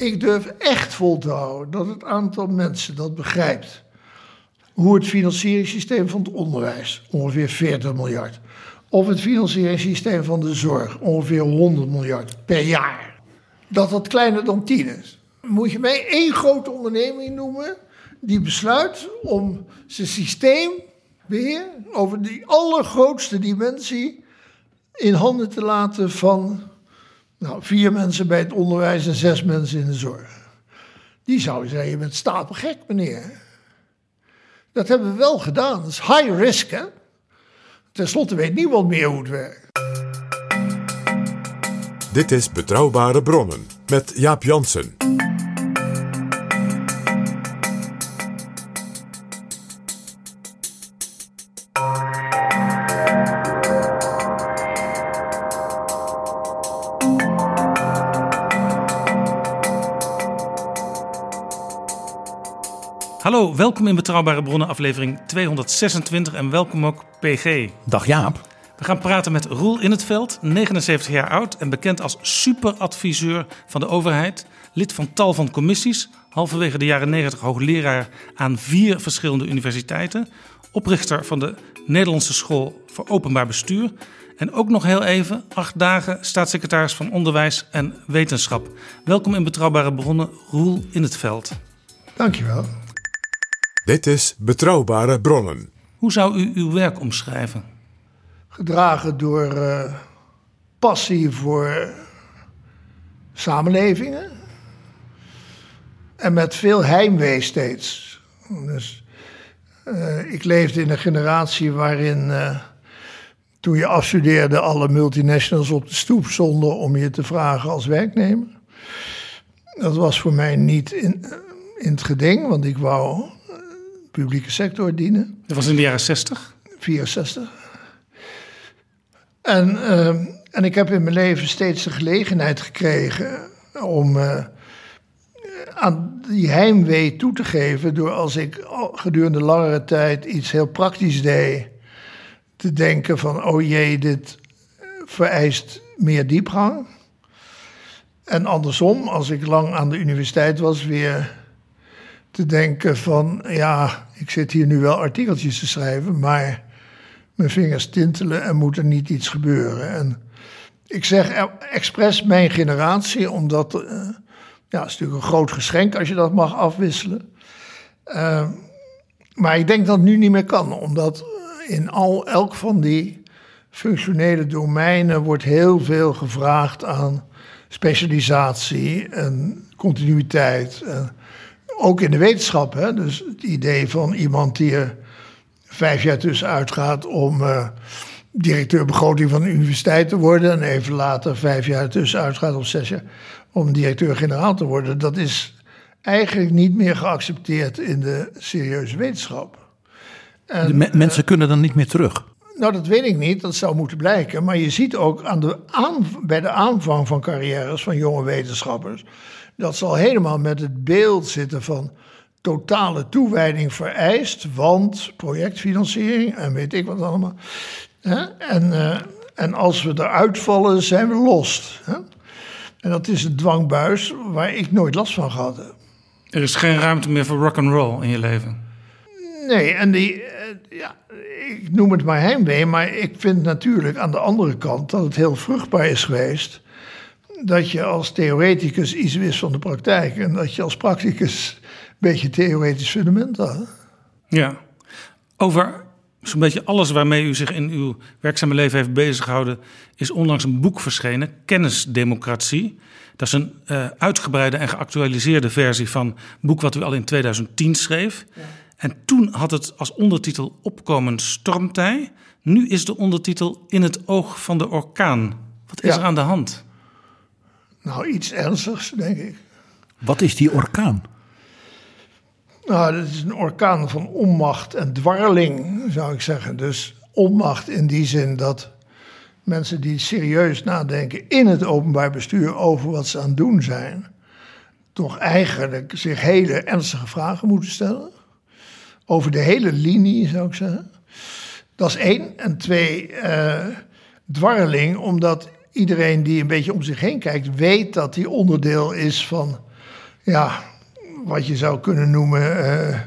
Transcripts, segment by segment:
Ik durf echt vol te houden dat het aantal mensen dat begrijpt. Hoe het financieringssysteem van het onderwijs, ongeveer 40 miljard, of het financieringssysteem van de zorg, ongeveer 100 miljard per jaar, dat dat kleiner dan 10 is. Moet je mij één grote onderneming noemen die besluit om zijn systeembeheer over die allergrootste dimensie in handen te laten van nou, vier mensen bij het onderwijs en zes mensen in de zorg. Die zouden zeggen, je bent stapelgek meneer. Dat hebben we wel gedaan. Dat is high risk hè. Ten slotte weet niemand meer hoe het werkt. Dit is Betrouwbare Bronnen met Jaap Jansen. Welkom in Betrouwbare Bronnen, aflevering 226 en welkom ook PG. Dag Jaap. We gaan praten met Roel in het veld, 79 jaar oud en bekend als superadviseur van de overheid, lid van tal van commissies, halverwege de jaren 90 hoogleraar aan vier verschillende universiteiten, oprichter van de Nederlandse School voor Openbaar Bestuur en ook nog heel even acht dagen staatssecretaris van Onderwijs en Wetenschap. Welkom in Betrouwbare Bronnen, Roel in het veld. Dankjewel. Dit is Betrouwbare Bronnen. Hoe zou u uw werk omschrijven? Gedragen door uh, passie voor samenlevingen. En met veel heimwee steeds. Dus uh, ik leefde in een generatie waarin uh, toen je afstudeerde alle multinationals op de stoep stonden om je te vragen als werknemer. Dat was voor mij niet in, in het geding, want ik wou publieke sector dienen. Dat was in de jaren 60? 64. En, uh, en ik heb in mijn leven steeds de gelegenheid gekregen om uh, aan die heimwee toe te geven. door als ik gedurende langere tijd iets heel praktisch deed. te denken van: oh jee, dit vereist meer diepgang. En andersom, als ik lang aan de universiteit was, weer te denken van, ja, ik zit hier nu wel artikeltjes te schrijven, maar mijn vingers tintelen en moet er niet iets gebeuren. En ik zeg expres mijn generatie, omdat, uh, ja, het is natuurlijk een groot geschenk als je dat mag afwisselen. Uh, maar ik denk dat het nu niet meer kan, omdat in al, elk van die functionele domeinen wordt heel veel gevraagd aan specialisatie en continuïteit. En ook in de wetenschap. Hè? Dus het idee van iemand die er vijf jaar tussenuit gaat om uh, directeur begroting van de universiteit te worden. En even later vijf jaar tussenuit gaat of zes jaar om directeur-generaal te worden. Dat is eigenlijk niet meer geaccepteerd in de serieuze wetenschap. En, de me mensen kunnen dan niet meer terug. Nou, dat weet ik niet. Dat zou moeten blijken. Maar je ziet ook aan de aan, bij de aanvang van carrières van jonge wetenschappers dat zal helemaal met het beeld zitten van totale toewijding vereist, want projectfinanciering en weet ik wat allemaal. Hè? En, uh, en als we eruit vallen, zijn we lost. Hè? En dat is een dwangbuis waar ik nooit last van gehad heb. Er is geen ruimte meer voor rock and roll in je leven. Nee, en die, uh, ja, ik noem het maar heimwee, maar ik vind natuurlijk aan de andere kant dat het heel vruchtbaar is geweest dat je als theoreticus iets wist van de praktijk en dat je als practicus een beetje theoretisch fundament had. Ja, over zo'n beetje alles waarmee u zich in uw werkzame leven heeft bezighouden, is onlangs een boek verschenen, Kennisdemocratie. Dat is een uh, uitgebreide en geactualiseerde versie van een boek wat u al in 2010 schreef. Ja. En toen had het als ondertitel Opkomend stormtij. Nu is de ondertitel In het oog van de orkaan. Wat is Ja. er aan de hand? Nou, iets ernstigs, denk ik. Wat is die orkaan? Nou, dat is een orkaan van onmacht en dwarreling, zou ik zeggen. Dus onmacht in die zin dat mensen die serieus nadenken in het openbaar bestuur over wat ze aan het doen zijn, toch eigenlijk zich hele ernstige vragen moeten stellen. Over de hele linie, zou ik zeggen. Dat is één. En twee, eh, dwarreling, omdat iedereen die een beetje om zich heen kijkt, weet dat die onderdeel is van, ja, wat je zou kunnen noemen, eh,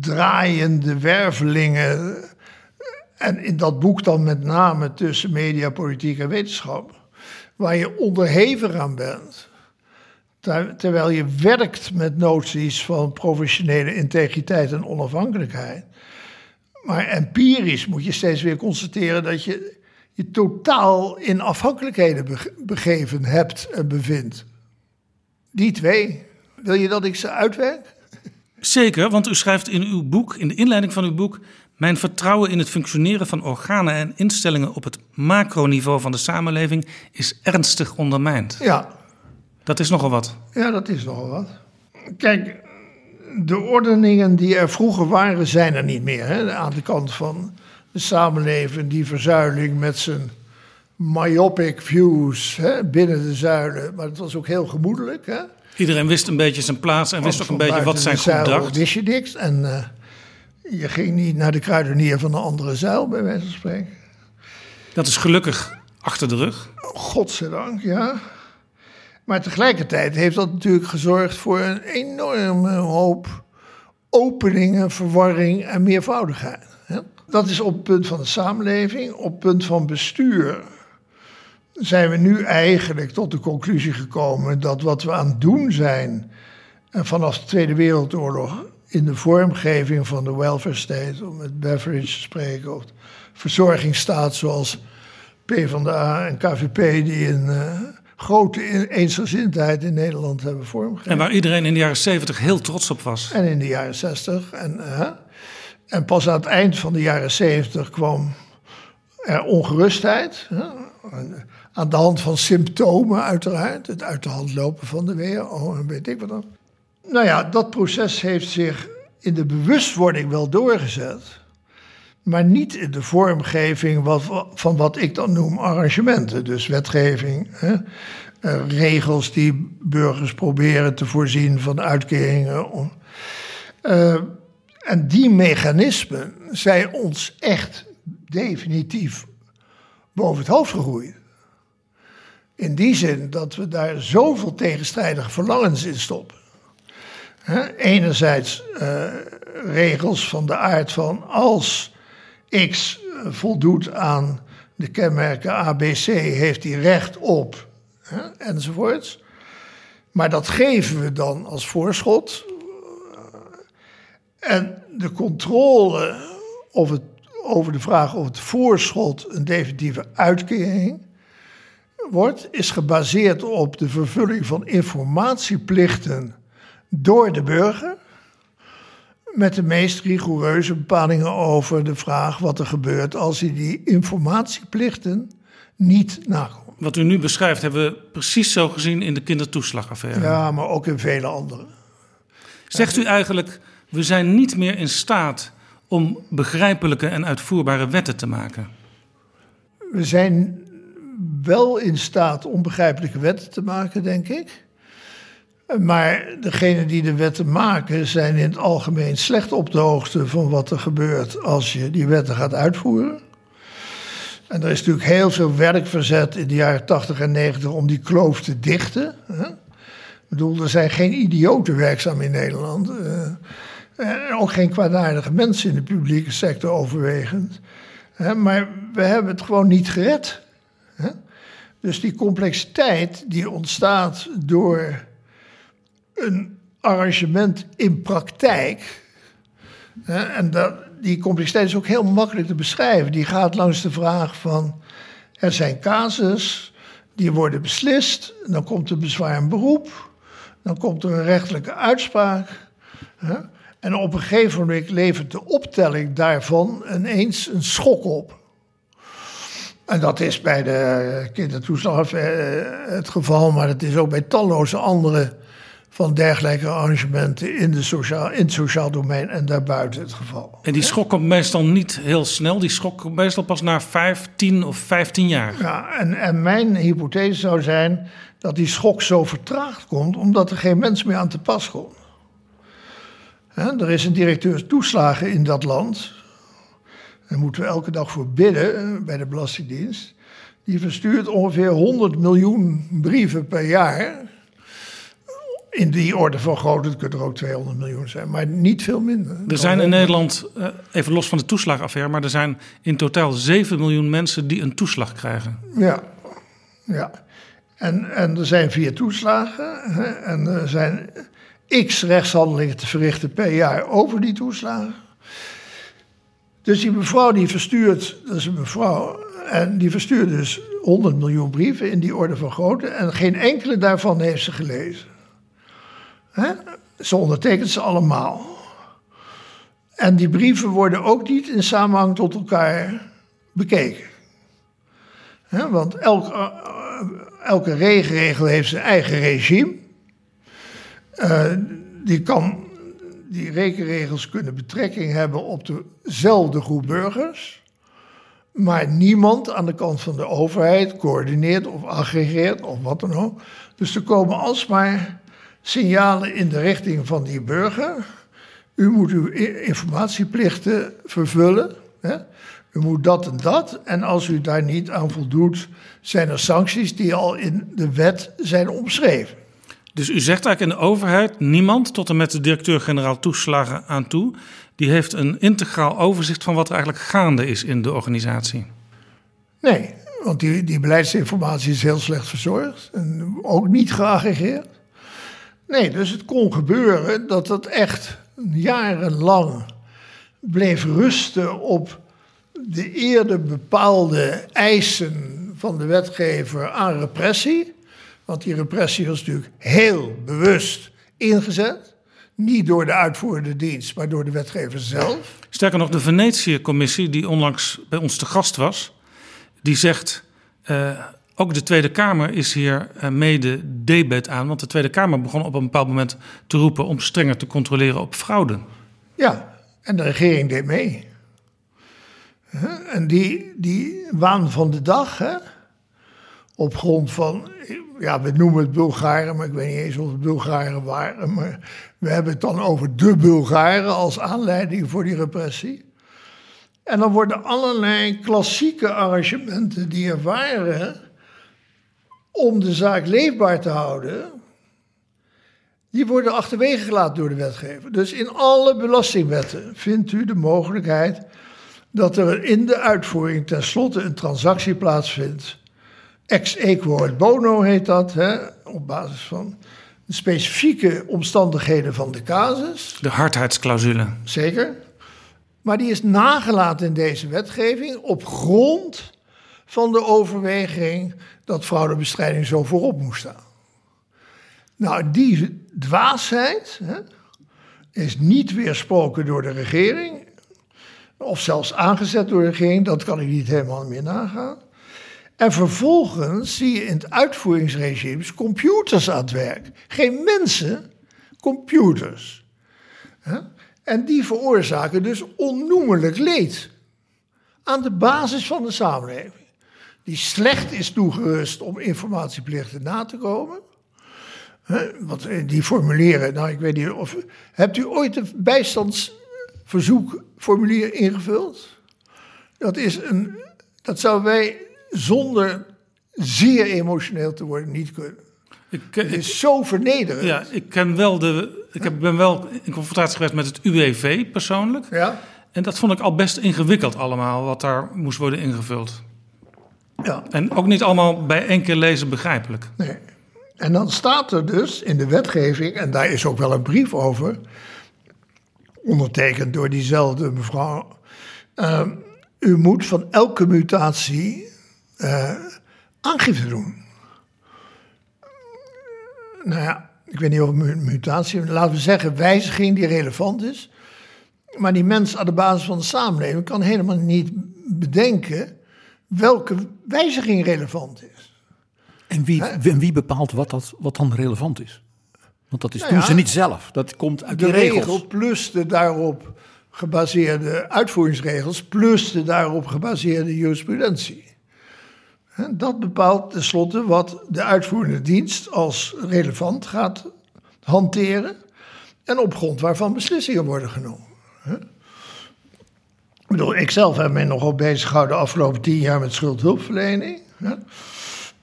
draaiende wervelingen. En in dat boek dan met name tussen media, politiek en wetenschap, waar je onderhevig aan bent. Ter- terwijl je werkt met noties van professionele integriteit en onafhankelijkheid. Maar empirisch moet je steeds weer constateren dat je je totaal in afhankelijkheden bege- begeven hebt en bevindt. Die twee. Wil je dat ik ze uitwerk? Zeker, want u schrijft in uw boek, in de inleiding van uw boek. Mijn vertrouwen in het functioneren van organen en instellingen op het macroniveau van de samenleving is ernstig ondermijnd. Ja, Dat is nogal wat. ja, dat is nogal wat. Kijk, de ordeningen die er vroeger waren, zijn er niet meer. Hè? Aan de kant van de samenleving, die verzuiling met zijn myopic views hè, binnen de zuilen. Maar het was ook heel gemoedelijk. Hè? Iedereen wist een beetje zijn plaats en wist ook een beetje wat zijn zuil dacht. wist je niks. En eh, je ging niet naar de kruidenier van een andere zuil, bij wijze van spreken. Dat is gelukkig achter de rug. Godzijdank, ja. Maar tegelijkertijd heeft dat natuurlijk gezorgd voor een enorme hoop openingen, verwarring en meervoudigheid. Dat is op het punt van de samenleving. Op het punt van bestuur zijn we nu eigenlijk tot de conclusie gekomen dat wat we aan het doen zijn en vanaf de Tweede Wereldoorlog in de vormgeving van de welfare state, om met Beveridge te spreken, of de verzorgingsstaat zoals PvdA en KVP die een eh, grote in- eensgezindheid in Nederland hebben vormgegeven. En waar iedereen in de jaren zeventig heel trots op was. En in de jaren 60. En, eh, en pas aan het eind van de jaren 70 kwam er ongerustheid. En Aan de hand van symptomen uiteraard. Het uit de hand lopen van de WHO en weet ik wat dan. Nou ja, dat proces heeft zich in de bewustwording wel doorgezet. Maar niet in de vormgeving wat, van wat ik dan noem arrangementen. Dus wetgeving, hè? eh, regels die burgers proberen te voorzien van uitkeringen. Eh, en die mechanismen zijn ons echt definitief boven het hoofd gegroeid. In die zin dat we daar zoveel tegenstrijdige verlangens in stoppen. Enerzijds eh, regels van de aard van als X eh, voldoet aan de kenmerken ABC, heeft hij recht op, hè, enzovoorts. Maar dat geven we dan als voorschot. En de controle of het, over de vraag of het voorschot een definitieve uitkering wordt, is gebaseerd op de vervulling van informatieplichten door de burger. Met de meest rigoureuze bepalingen over de vraag wat er gebeurt als hij die informatieplichten niet nakomt. Wat u nu beschrijft hebben we precies zo gezien in de kindertoeslagaffaire. Ja, maar ook in vele andere. Zegt u eigenlijk, we zijn niet meer in staat om begrijpelijke en uitvoerbare wetten te maken? We zijn wel in staat om begrijpelijke wetten te maken, denk ik. Maar degenen die de wetten maken zijn in het algemeen slecht op de hoogte van wat er gebeurt als je die wetten gaat uitvoeren. En er is natuurlijk heel veel werk verzet in de jaren 80 en 90 om die kloof te dichten. Ik bedoel, er zijn geen idioten werkzaam in Nederland. Eh, ook geen kwaadaardige mensen in de publieke sector overwegend. Hè, maar we hebben het gewoon niet gered. Hè? Dus die complexiteit die ontstaat door een arrangement in praktijk. Hè, en dat, die complexiteit is ook heel makkelijk te beschrijven. Die gaat langs de vraag van: er zijn casus, die worden beslist, dan komt er bezwaar en beroep, dan komt er een rechtelijke uitspraak. Hè? En op een gegeven moment levert de optelling daarvan ineens een schok op. En dat is bij de kindertoeslag eh, het geval, maar het is ook bij talloze andere van dergelijke arrangementen in, de sociaal, in het sociaal domein en daarbuiten het geval. En die schok komt meestal niet heel snel, die schok komt meestal pas na 5, 10 of 15 jaar. Ja, en, en mijn hypothese zou zijn dat die schok zo vertraagd komt omdat er geen mens meer aan te pas komt. Er is een directeur toeslagen in dat land. Daar moeten we elke dag voor bidden eh, bij de Belastingdienst. Die verstuurt ongeveer 100 miljoen brieven per jaar. In die orde van grootte, het kunnen er ook 200 miljoen zijn, maar niet veel minder. Er zijn in Nederland, eh, even los van de toeslagaffaire, maar er zijn in totaal 7 miljoen mensen die een toeslag krijgen. Ja, ja. En, en er zijn vier toeslagen. En er zijn x rechtshandelingen te verrichten per jaar over die toeslagen. Dus die mevrouw die verstuurt, dat is een mevrouw, en die verstuurt dus 100 miljoen brieven in die orde van grootte. En geen enkele daarvan heeft ze gelezen. Ze ondertekent ze allemaal. En die brieven worden ook niet in samenhang tot elkaar bekeken. Want elk, eh, elke regenregel heeft zijn eigen regime. Uh, die, kan, die rekenregels kunnen betrekking hebben op dezelfde groep burgers. Maar niemand aan de kant van de overheid coördineert of aggregeert of wat dan ook. Dus er komen alsmaar signalen in de richting van die burger. U moet uw informatieplichten vervullen. Hè? U moet dat en dat. En als u daar niet aan voldoet, zijn er sancties die al in de wet zijn omschreven. Dus u zegt eigenlijk in de overheid, niemand, tot en met de directeur-generaal toeslagen aan toe, die heeft een integraal overzicht van wat er eigenlijk gaande is in de organisatie. Nee, want die, die beleidsinformatie is heel slecht verzorgd en ook niet geaggregeerd. Nee, dus het kon gebeuren dat dat echt jarenlang bleef rusten op de eerder bepaalde eisen van de wetgever aan repressie. Want die repressie was natuurlijk heel bewust ingezet. Niet door de uitvoerende dienst, maar door de wetgever zelf. Sterker nog, de Venetië-commissie, die onlangs bij ons te gast was, die zegt. Uh, ook de Tweede Kamer is hier uh, mede debet aan. Want de Tweede Kamer begon op een bepaald moment te roepen om strenger te controleren op fraude. Ja, en de regering deed mee. En die, die waan van de dag, hè, op grond van, ja, we noemen het Bulgaren, maar ik weet niet eens of het Bulgaren waren. Maar we hebben het dan over de Bulgaren als aanleiding voor die repressie. En dan worden allerlei klassieke arrangementen die er waren om de zaak leefbaar te houden, die worden achterwege gelaten door de wetgever. Dus in alle belastingwetten vindt u de mogelijkheid dat er in de uitvoering tenslotte een transactie plaatsvindt. Ex equo et bono heet dat, hè, op basis van de specifieke omstandigheden van de casus. De hardheidsclausule. Zeker. Maar die is nagelaten in deze wetgeving op grond van de overweging dat fraudebestrijding zo voorop moest staan. Nou, die dwaasheid hè, is niet weersproken door de regering of zelfs aangezet door de regering, dat kan ik niet helemaal meer nagaan. En vervolgens zie je in het uitvoeringsregimes computers aan het werk. Geen mensen, computers. En die veroorzaken dus onnoemelijk leed. Aan de basis van de samenleving. Die slecht is toegerust om informatieplichten na te komen. Wat eh, die formuleren, nou ik weet niet of. Hebt u ooit een bijstands verzoekformulier ingevuld. Dat, is een, dat zouden wij zonder zeer emotioneel te worden niet kunnen. Ik, het is zo vernederend. Ja, ik ken wel de. Ik heb, ben wel in confrontatie geweest met het UWV persoonlijk. Ja. En dat vond ik al best ingewikkeld allemaal, wat daar moest worden ingevuld. Ja. En ook niet allemaal bij één keer lezen begrijpelijk. Nee. En dan staat er dus in de wetgeving, en daar is ook wel een brief over ondertekend door diezelfde mevrouw. Uh, u moet van elke mutatie uh, aangifte doen. Nou ja, ik weet niet of mutatie, laten we zeggen wijziging die relevant is Maar die mens aan de basis van de samenleving kan helemaal niet bedenken welke wijziging relevant is. En wie, en wie bepaalt wat, dat, wat dan relevant is? Want dat is, Nou doen ze niet zelf. Dat komt uit De de regels. regel plus de daarop gebaseerde uitvoeringsregels plus de daarop gebaseerde jurisprudentie. Dat bepaalt tenslotte wat de uitvoerende dienst als relevant gaat hanteren en op grond waarvan beslissingen worden genomen. Ik bedoel, ik zelf heb mij nogal bezig gehouden de afgelopen tien jaar met schuldhulpverlening.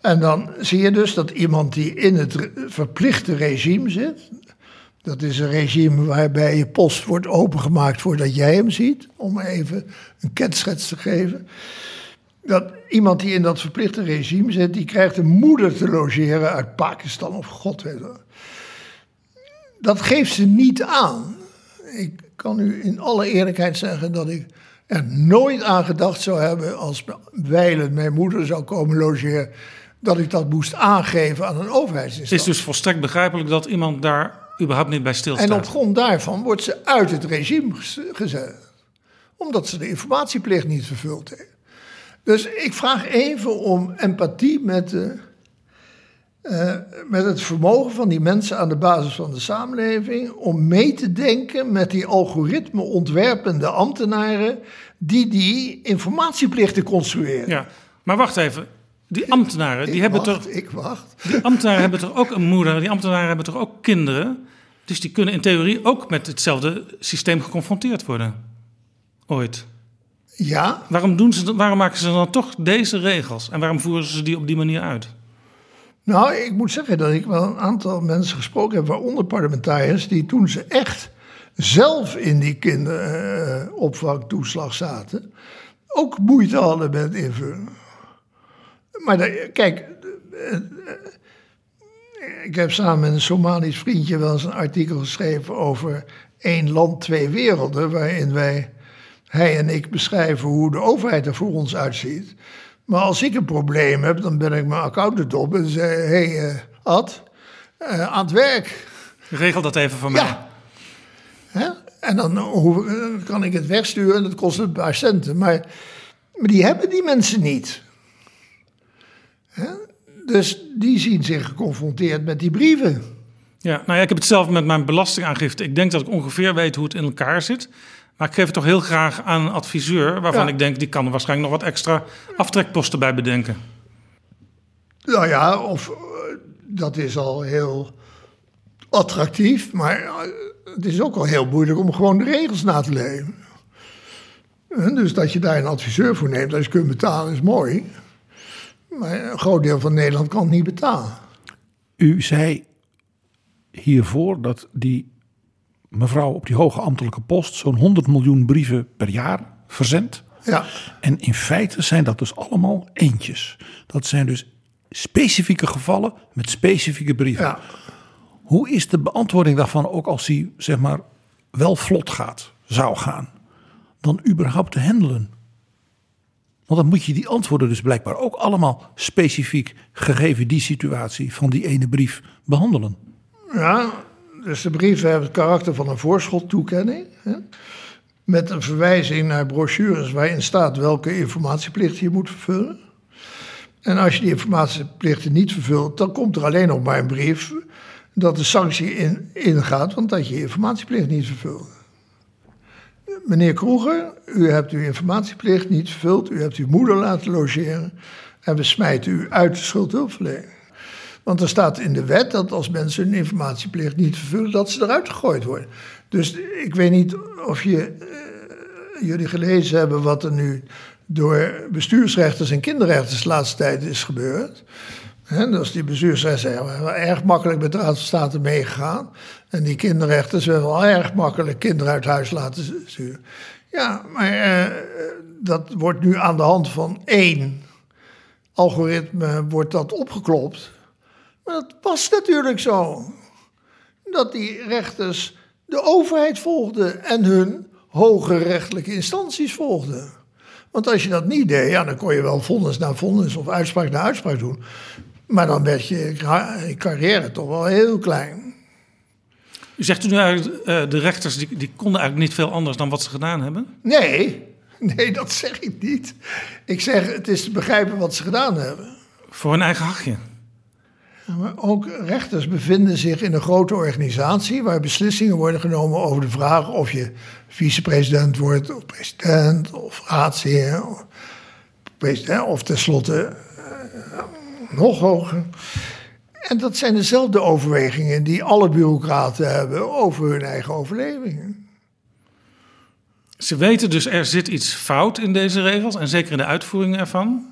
En dan zie je dus dat iemand die in het verplichte regime zit, dat is een regime waarbij je post wordt opengemaakt voordat jij hem ziet, om even een kenschets te geven. Dat iemand die in dat verplichte regime zit, die krijgt een moeder te logeren uit Pakistan of god weet wat. Dat geeft ze niet aan. Ik kan u in alle eerlijkheid zeggen dat ik er nooit aan gedacht zou hebben als wijlen mijn moeder zou komen logeren, dat ik dat moest aangeven aan een Het is overheidsinstantie. dus volstrekt begrijpelijk dat iemand daar überhaupt niet bij stilstaat. En op grond daarvan wordt ze uit het regime gezet. Omdat ze de informatieplicht niet vervuld heeft. Dus ik vraag even om empathie met, de, eh, met het vermogen van die mensen aan de basis van de samenleving. om mee te denken met die algoritme ontwerpende ambtenaren. die die informatieplichten construeren. Ja, maar wacht even. Die ambtenaren, die ik hebben wacht, toch, Ik wacht. die ambtenaren hebben toch ook een moeder, die ambtenaren hebben toch ook kinderen. Dus die kunnen in theorie ook met hetzelfde systeem geconfronteerd worden. Ooit. Ja, Waarom, doen ze, waarom maken ze dan toch deze regels? En waarom voeren ze die op die manier uit? Nou, ik moet zeggen dat ik wel een aantal mensen gesproken heb, waaronder parlementariërs, die toen ze echt zelf in die kinderopvangtoeslag zaten, ook moeite hadden met invullen. Maar kijk, eh, ik heb samen met een Somalisch vriendje wel eens een artikel geschreven over één land, twee werelden, waarin wij, hij en ik, beschrijven hoe de overheid er voor ons uitziet. Maar als ik een probleem heb, dan ben ik mijn accountant op en zeg: hé, hey, eh, Ad, eh, aan het werk. Regel dat even voor mij. Ja. Hè? En dan hoe, kan ik het wegsturen en dat kost een paar centen. Maar, maar die hebben die mensen niet. Hè? Dus die zien zich geconfronteerd met die brieven. Ja, nou ja, ik heb het zelf met mijn belastingaangifte. Ik denk dat ik ongeveer weet hoe het in elkaar zit. Maar ik geef het toch heel graag aan een adviseur... waarvan Ja. ik denk, die kan er waarschijnlijk nog wat extra aftrekposten bij bedenken. Nou ja, of eh, dat is al heel attractief, maar eh, het is ook al heel moeilijk om gewoon de regels na te leven. En Dus dat je daar een adviseur voor neemt, als je kunt betalen, is mooi. Maar een groot deel van Nederland kan het niet betalen. U zei hiervoor dat die mevrouw op die hoge ambtelijke post zo'n 100 miljoen brieven per jaar verzendt. Ja, En in feite zijn dat dus allemaal eentjes. Dat zijn dus specifieke gevallen met specifieke brieven. ja. Hoe is de beantwoording daarvan ook als die zeg maar wel vlot gaat, zou gaan, dan überhaupt te handelen? Want dan moet je die antwoorden dus blijkbaar ook allemaal specifiek gegeven die situatie van die ene brief behandelen. Ja, dus de brieven hebben het karakter van een voorschottoekenning. Hè? Met een verwijzing naar brochures waarin staat welke informatieplichten je moet vervullen. En als je die informatieplichten niet vervult, dan komt er alleen nog maar een brief dat de sanctie in, ingaat, want dat je je informatieplicht niet vervult. Meneer Kroeger, u hebt uw informatieplicht niet vervuld, u hebt uw moeder laten logeren en we smijten u uit de schuldhulpverlening. Want er staat in de wet dat als mensen hun informatieplicht niet vervullen, dat ze eruit gegooid worden. Dus ik weet niet of je, eh, jullie gelezen hebben wat er nu door bestuursrechters en kinderrechters de laatste tijd is gebeurd. Dus die bestuursrechters zijn wel erg makkelijk met de Raad van State meegegaan. En die kinderrechters hebben wel erg makkelijk kinderen uit huis laten sturen. Ja, maar eh, dat wordt nu aan de hand van één algoritme wordt dat opgeklopt. Maar dat was natuurlijk zo. Dat die rechters de overheid volgden en hun hoge rechtelijke instanties volgden. Want als je dat niet deed, ja, dan kon je wel vonnis na vonnis of uitspraak na uitspraak doen. Maar dan werd je, carrière toch wel heel klein. U zegt u nu eigenlijk, uh, de rechters die, die konden eigenlijk niet veel anders dan wat ze gedaan hebben? Nee, nee, dat zeg ik niet. Ik zeg, het is te begrijpen wat ze gedaan hebben. Voor hun eigen hachje. Ook rechters bevinden zich in een grote organisatie waar beslissingen worden genomen over de vraag of je vicepresident wordt, of president, of raadsheer, of, tenslotte uh, nog hoger. En dat zijn dezelfde overwegingen die alle bureaucraten hebben over hun eigen overlevingen. Ze weten dus er zit iets fout in deze regels en zeker in de uitvoering ervan.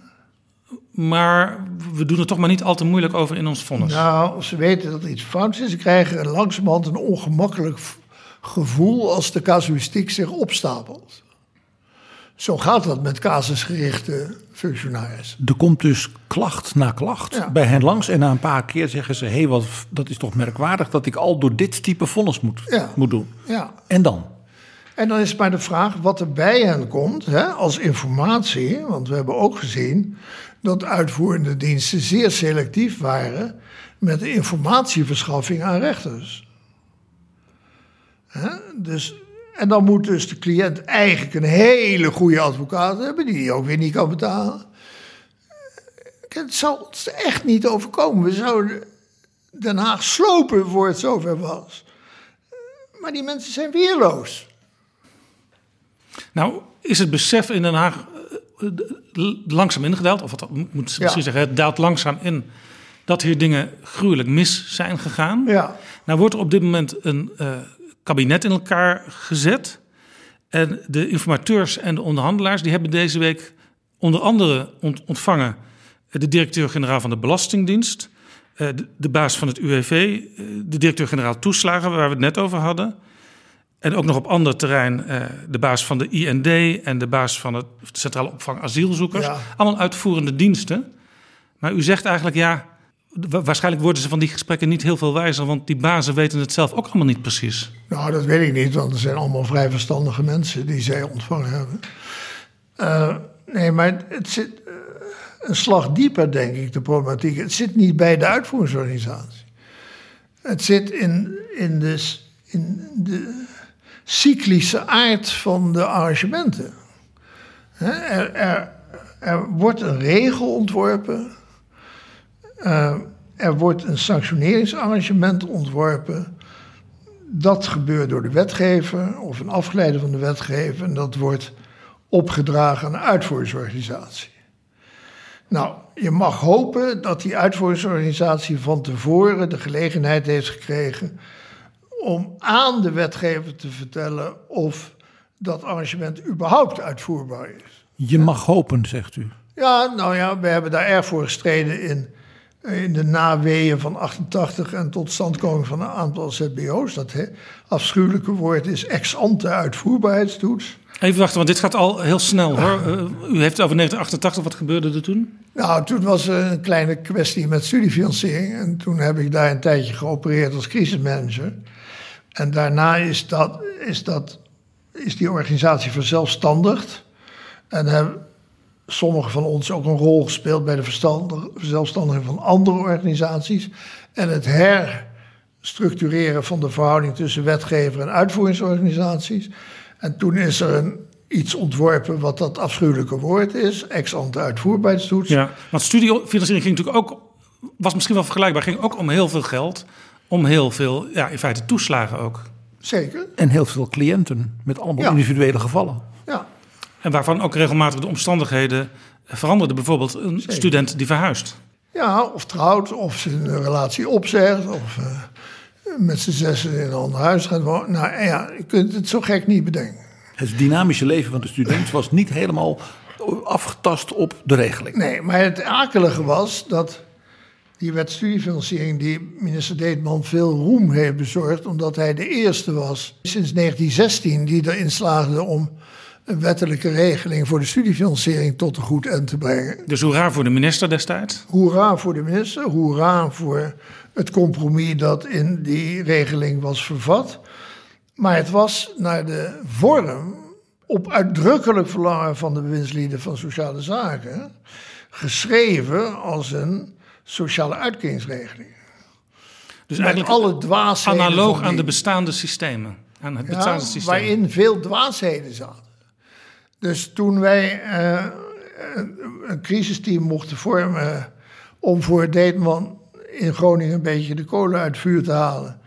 Maar we doen er toch maar niet al te moeilijk over in ons vonnis. Nou, ze weten dat er iets fout is. Ze krijgen langzamerhand een ongemakkelijk gevoel als de casuïstiek zich opstapelt. Zo gaat dat met casusgerichte functionarissen. Er komt dus klacht na klacht bij hen langs. En na een paar keer zeggen ze: hé, hey, wat, dat is toch merkwaardig dat ik al door dit type vonnis moet, moet doen. Ja. En dan? En dan is maar de vraag wat er bij hen komt hè, als informatie. Want we hebben ook gezien dat uitvoerende diensten zeer selectief waren met de informatieverschaffing aan rechters. Dus, en dan moet dus de cliënt eigenlijk een hele goede advocaat hebben, die hij ook weer niet kan betalen. Het zal ons echt niet overkomen. We zouden Den Haag slopen voor het zover was. Maar die mensen zijn weerloos. Nou, is het besef in Den Haag langzaam ingedaald, of wat moet misschien ja. zeggen, het daalt langzaam in dat hier dingen gruwelijk mis zijn gegaan. Ja. Nou wordt er op dit moment een uh, kabinet in elkaar gezet. En de informateurs en de onderhandelaars die hebben deze week onder andere ontvangen de directeur-generaal van de Belastingdienst, uh, de, de, baas van het UWV, de directeur-generaal toeslagen, waar we het net over hadden. En ook nog op ander terrein uh, de baas van de IND en de baas van het Centrale Opvang Asielzoekers. Ja. Allemaal uitvoerende diensten. Maar u zegt eigenlijk ja, waarschijnlijk worden ze van die gesprekken niet heel veel wijzer, want die bazen weten het zelf ook allemaal niet precies. Nou, dat weet ik niet, want er zijn allemaal vrij verstandige mensen die zij ontvangen hebben. Uh, nee, maar het zit uh, een slag dieper, denk ik, de problematiek. Het zit niet bij de uitvoeringsorganisatie. Het zit in, in, de, in de cyclische aard van de arrangementen. Er, er, er wordt een regel ontworpen, uh, er wordt een sanctioneringsarrangement ontworpen. Dat gebeurt door de wetgever of een afgeleide van de wetgever en dat wordt opgedragen aan de uitvoeringsorganisatie. Nou, je mag hopen dat die uitvoeringsorganisatie van tevoren de gelegenheid heeft gekregen om aan de wetgever te vertellen of dat arrangement überhaupt uitvoerbaar is. Je mag hopen, zegt u. Ja, nou ja, we hebben daar erg voor gestreden in, in de naweeën van 88 en tot standkoming van een aantal ZBO's. Dat he, afschuwelijke woord is ex-ante uitvoerbaarheidstoets. Even wachten, want dit gaat al heel snel hoor. Uh, u heeft het over 1988, wat gebeurde er toen? Nou, toen was er een kleine kwestie met studiefinanciering. En toen heb ik daar een tijdje geopereerd als crisismanager. En daarna is, dat, is, dat, is die organisatie verzelfstandigd. En hebben sommigen van ons ook een rol gespeeld bij de verzelfstandiging van andere organisaties. En het herstructureren van de verhouding tussen wetgever en uitvoeringsorganisaties. En toen is er iets ontworpen wat dat afschuwelijke woord is, ex-ante uitvoerbaarheidstoets. Ja, want studiefinanciering ging natuurlijk ook, was misschien wel vergelijkbaar, ging ook om heel veel geld om heel veel, ja, in feite toeslagen ook. Zeker. En heel veel cliënten met allemaal individuele gevallen. Ja. En waarvan ook regelmatig de omstandigheden veranderden. Bijvoorbeeld een student die verhuist. Ja, of trouwt, of zijn relatie opzegt, of uh, met z'n zessen in een ander huis gaat wonen. Nou ja, je kunt het zo gek niet bedenken. Het dynamische leven van de student was niet helemaal afgetast op de regeling. Nee, maar het akelige was dat die wet studiefinanciering die minister Deetman veel roem heeft bezorgd, omdat hij de eerste was sinds 1916 die erin slaagde om een wettelijke regeling voor de studiefinanciering tot een goed eind te brengen. Dus hoera voor de minister destijds? Hoera voor de minister, hoera voor het compromis dat in die regeling was vervat. Maar het was naar de vorm, op uitdrukkelijk verlangen van de bewindslieden van sociale zaken, geschreven als een sociale uitkeringsregeling. Dus met eigenlijk alle dwaasheden. analoog aan de bestaande systemen. Aan het ja, bestaande systeem. waarin veel dwaasheden zaten. Dus toen wij eh, een, crisisteam mochten vormen om voor Deetman in Groningen een beetje de kolen uit het vuur te halen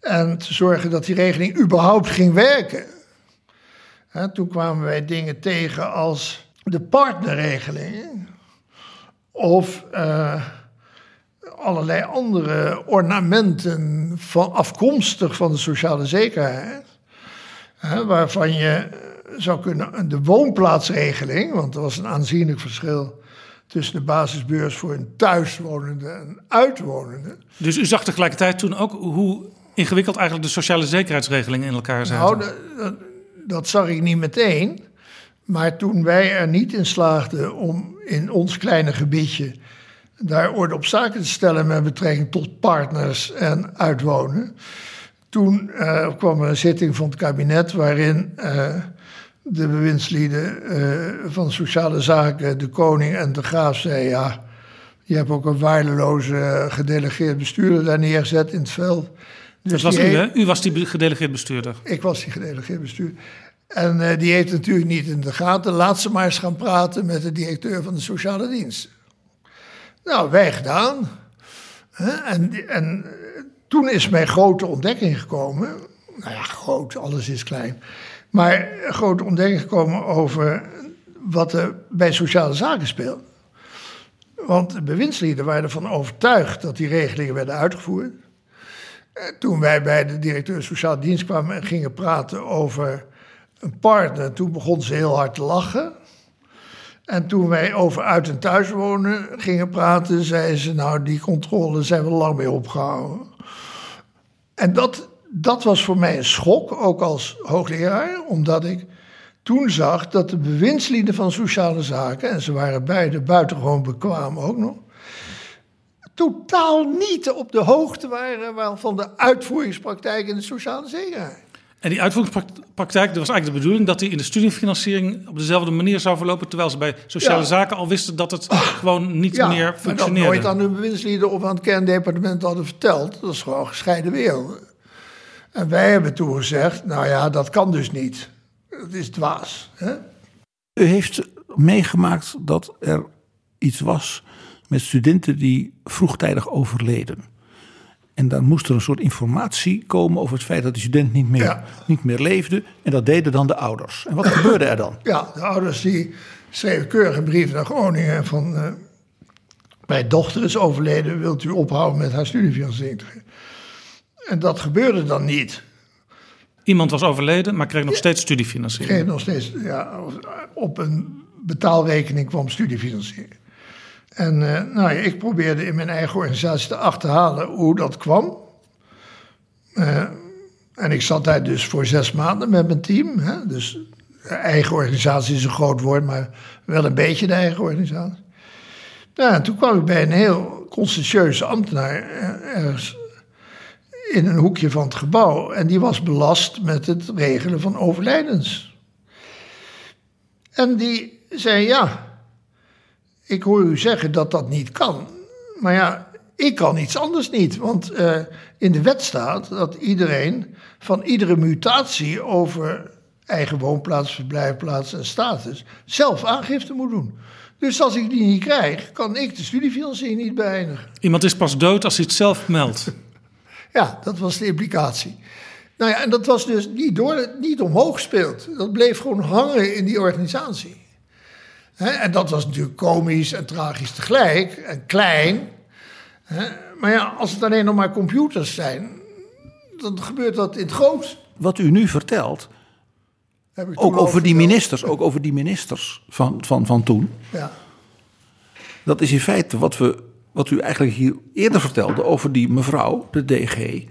en te zorgen dat die regeling überhaupt ging werken. Hè, toen kwamen wij dingen tegen als de partnerregeling of eh, allerlei andere ornamenten van, afkomstig van de sociale zekerheid. Hè, waarvan je eh, zou kunnen, de woonplaatsregeling, want er was een aanzienlijk verschil tussen de basisbeurs voor een thuiswonende en uitwonende. Dus u zag tegelijkertijd toen ook hoe ingewikkeld eigenlijk de sociale zekerheidsregelingen in elkaar zaten. Nou, dat, dat, dat zag ik niet meteen. Maar toen wij er niet in slaagden om in ons kleine gebiedje daar orde op zaken te stellen met betrekking tot partners en uitwonen. Toen eh, kwam er een zitting van het kabinet waarin eh, de bewindslieden eh, van sociale zaken, de koning en de graaf zeiden: ja, je hebt ook een waardeloze gedelegeerd bestuurder daar neergezet in het veld. Dus dat was u, hè? U was die gedelegeerd bestuurder. ik was die gedelegeerd bestuur. En die heeft natuurlijk niet in de gaten. Laat ze maar eens gaan praten met de directeur van de sociale dienst. Nou, wij gedaan. En, en eh, toen is mijn grote ontdekking gekomen. Nou ja, groot, alles is klein. Maar een grote ontdekking gekomen over wat er bij sociale zaken speelt. Want de bewindslieden waren ervan overtuigd dat die regelingen werden uitgevoerd. Eh, Toen wij bij de directeur sociaal dienst kwamen en gingen praten over een partner, toen begon ze heel hard te lachen. En toen wij over uit en thuis wonen gingen praten, zei ze: Nou, die controle zijn we lang mee opgehouden. En dat, dat was voor mij een schok, ook als hoogleraar, omdat ik toen zag dat de bewindslieden van sociale zaken, en ze waren beide buitengewoon bekwaam ook nog, totaal niet op de hoogte waren wa- van de uitvoeringspraktijk in de sociale zekerheid. En die uitvoeringspraktijk, dat was eigenlijk de bedoeling dat die in de studiefinanciering op dezelfde manier zou verlopen, terwijl ze bij sociale Ja. zaken al wisten dat het gewoon niet Ja, meer maar dat functioneerde. nooit aan de bewindslieden of aan het kerndepartement hadden verteld. Dat is gewoon gescheiden werelden. En wij hebben toen gezegd, nou ja, dat kan dus niet. Dat is dwaas. Hè? U heeft meegemaakt dat er iets was met studenten die vroegtijdig overleden. En dan moest er een soort informatie komen over het feit dat die student niet meer, Ja. niet meer leefde. En dat deden dan de ouders. En wat gebeurde er dan? Ja, de ouders die schreven keurig een brief naar Groningen van... eh, mijn dochter is overleden, wilt u ophouden met haar studiefinanciering? En dat gebeurde dan niet. Iemand was overleden, maar kreeg nog steeds studiefinanciering. kreeg nog steeds ja, op een betaalrekening kwam studiefinanciering. En eh, nou ja, ik probeerde in mijn eigen organisatie te achterhalen hoe dat kwam. Eh, en ik zat daar dus voor zes maanden met mijn team. Hè? Dus eigen organisatie is een groot woord, maar wel een beetje de eigen organisatie. Nou, en toen kwam ik bij een heel conscientieuze ambtenaar eh, ergens in een hoekje van het gebouw. En die was belast met het regelen van overlijdens. En die zei: Ja, ik hoor u zeggen dat dat niet kan. Maar ja, ik kan iets anders niet. Want eh, in de wet staat dat iedereen van iedere mutatie over eigen woonplaats, verblijfplaats en status zelf aangifte moet doen. Dus als ik die niet krijg, kan ik de studiefinanciering niet beëindigen. Iemand is pas dood als hij het zelf meldt. Ja, dat was de implicatie. Nou ja, en dat was dus niet, door, niet omhoog gespeeld. Dat bleef gewoon hangen in die organisatie. En dat was natuurlijk komisch en tragisch tegelijk en klein. Maar ja, als het alleen nog maar computers zijn, dan gebeurt dat in het groot. Wat u nu vertelt, Heb ik toen ook over die ministers, ook over die ministers van, van, van toen. Ja, Dat is in feite wat, we, wat u eigenlijk hier eerder vertelde over die mevrouw, de DG.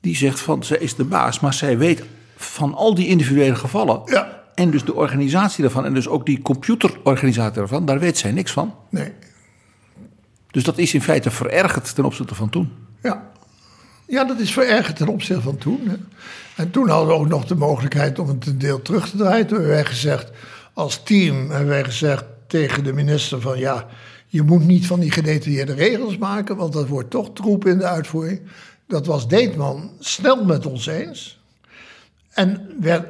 Die zegt van, zij is de baas, maar zij weet van al die individuele gevallen. Ja. En dus de organisatie daarvan, en dus ook die computerorganisatie daarvan, daar weet zij niks van. nee. Dus dat is in feite verergerd ten opzichte van toen. Ja. ja, dat is verergerd ten opzichte van toen. Hè. En toen hadden we ook nog de mogelijkheid om het een deel terug te draaien. Toen hebben wij gezegd, als team hebben wij gezegd tegen de minister van... ja, je moet niet van die gedetailleerde regels maken... want dat wordt toch troep in de uitvoering. dat was Deetman, snel met ons eens. En werd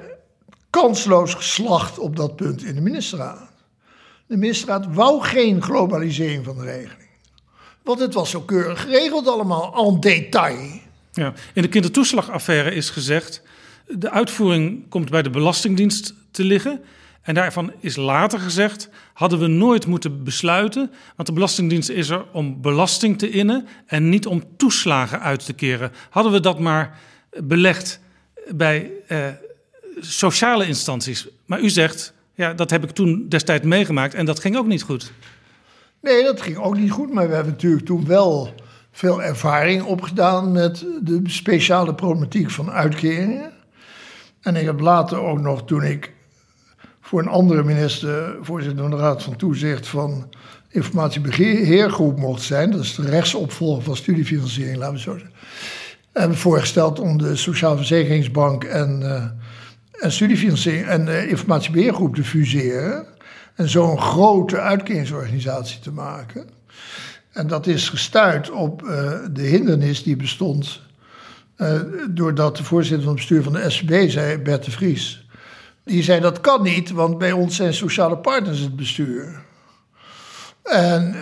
kansloos geslacht op dat punt in de ministerraad. De ministerraad wou geen globalisering van de regeling. Want het was zo keurig geregeld allemaal, en detail. Ja. In de kindertoeslagaffaire is gezegd... de uitvoering komt bij de Belastingdienst te liggen... En daarvan is later gezegd, hadden we nooit moeten besluiten, want de Belastingdienst is er om belasting te innen en niet om toeslagen uit te keren. Hadden we dat maar belegd bij eh, sociale instanties. Maar u zegt, ja, dat heb ik toen destijds meegemaakt en dat ging ook niet goed. Nee, dat ging ook niet goed, maar we hebben natuurlijk toen wel veel ervaring opgedaan met de speciale problematiek van uitkeringen. En ik heb later ook nog, toen ik voor een andere minister, voorzitter van de Raad van Toezicht van Informatiebeheergroep mocht zijn. Dat is de rechtsopvolger van studiefinanciering, laten we zo zeggen. Hebben voorgesteld om de Sociaal Verzekeringsbank en, uh, en studiefinanciering en uh, informatiebeheergroep te fuseren. En zo een grote uitkeringsorganisatie te maken. En dat is gestuurd op uh, de hindernis die bestond. doordat de voorzitter van het bestuur van de SCB zei, Bert de Vries die zei dat kan niet, want bij ons zijn sociale partners het bestuur. En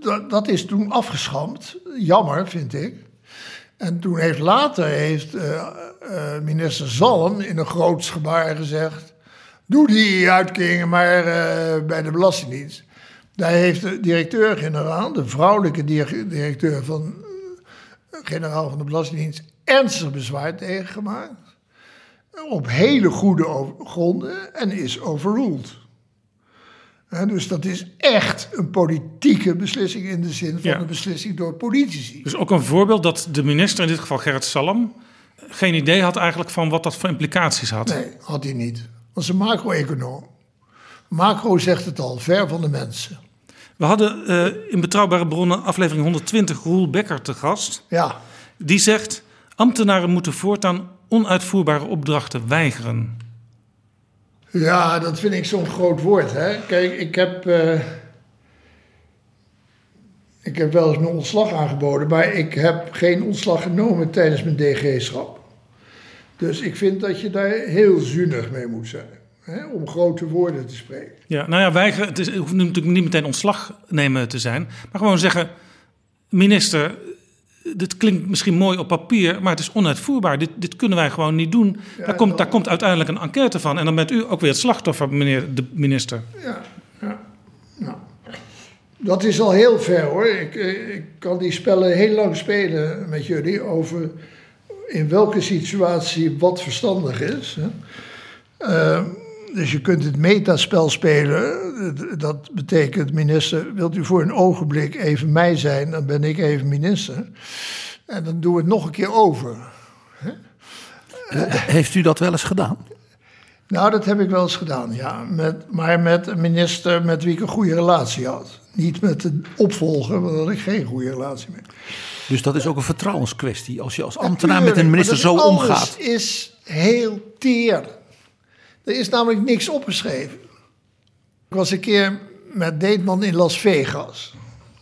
dat, dat, is toen afgeschampt. Jammer, vind ik. En toen heeft later heeft, uh, uh, minister Zalm in een groot gebaar gezegd... doe die uitkeringen maar bij de Belastingdienst. Daar heeft de directeur-generaal, de vrouwelijke directeur van generaal van de Belastingdienst... ernstig bezwaar tegen gemaakt op hele goede gronden en is overruled. Dus dat is echt een politieke beslissing in de zin van een beslissing door politici. Dus ook een voorbeeld dat de minister, in dit geval Gerrit Salm, geen idee had eigenlijk van wat dat voor implicaties had. Nee, had hij niet. Is een macro-econoom. Macro zegt het al, ver van de mensen. We hadden uh, in Betrouwbare Bronnen aflevering 120 Roel Becker te gast. Ja. Die zegt, ambtenaren moeten voortaan onuitvoerbare opdrachten weigeren? Ja, dat vind ik zo'n groot woord. Hè? Kijk, ik heb, uh, ik heb wel eens mijn ontslag aangeboden, maar ik heb geen ontslag genomen tijdens mijn DG-schap. Dus ik vind dat je daar heel zuinig mee moet zijn. Hè, om grote woorden te spreken. Ja, nou ja, weigeren, het hoeft natuurlijk niet meteen ontslag nemen te zijn. Maar gewoon zeggen, minister, dit klinkt misschien mooi op papier, maar het is onuitvoerbaar. Dit, dit kunnen wij gewoon niet doen. daar, komt, daar komt uiteindelijk een enquête van. En dan bent u ook weer het slachtoffer, meneer de minister. Ja, ja. Nou, dat is al heel ver hoor. Ik, eh, ik kan die spellen heel lang spelen met jullie over in welke situatie wat verstandig is. Hè. Uh, dus je kunt het metaspel spelen. Dat betekent, minister, wilt u voor een ogenblik even mij zijn, dan ben ik even minister. En dan doen we het nog een keer over. Heeft u dat wel eens gedaan? Nou, dat heb ik wel eens gedaan, ja. Met, maar met een minister met wie ik een goede relatie had. Niet met de opvolger, want daar had ik geen goede relatie mee. Dus dat is ook een vertrouwenskwestie. Als je als ambtenaar met een minister zo omgaat. Het is heel teer. Er is namelijk niks opgeschreven. Ik was een keer met Deetman in Las Vegas.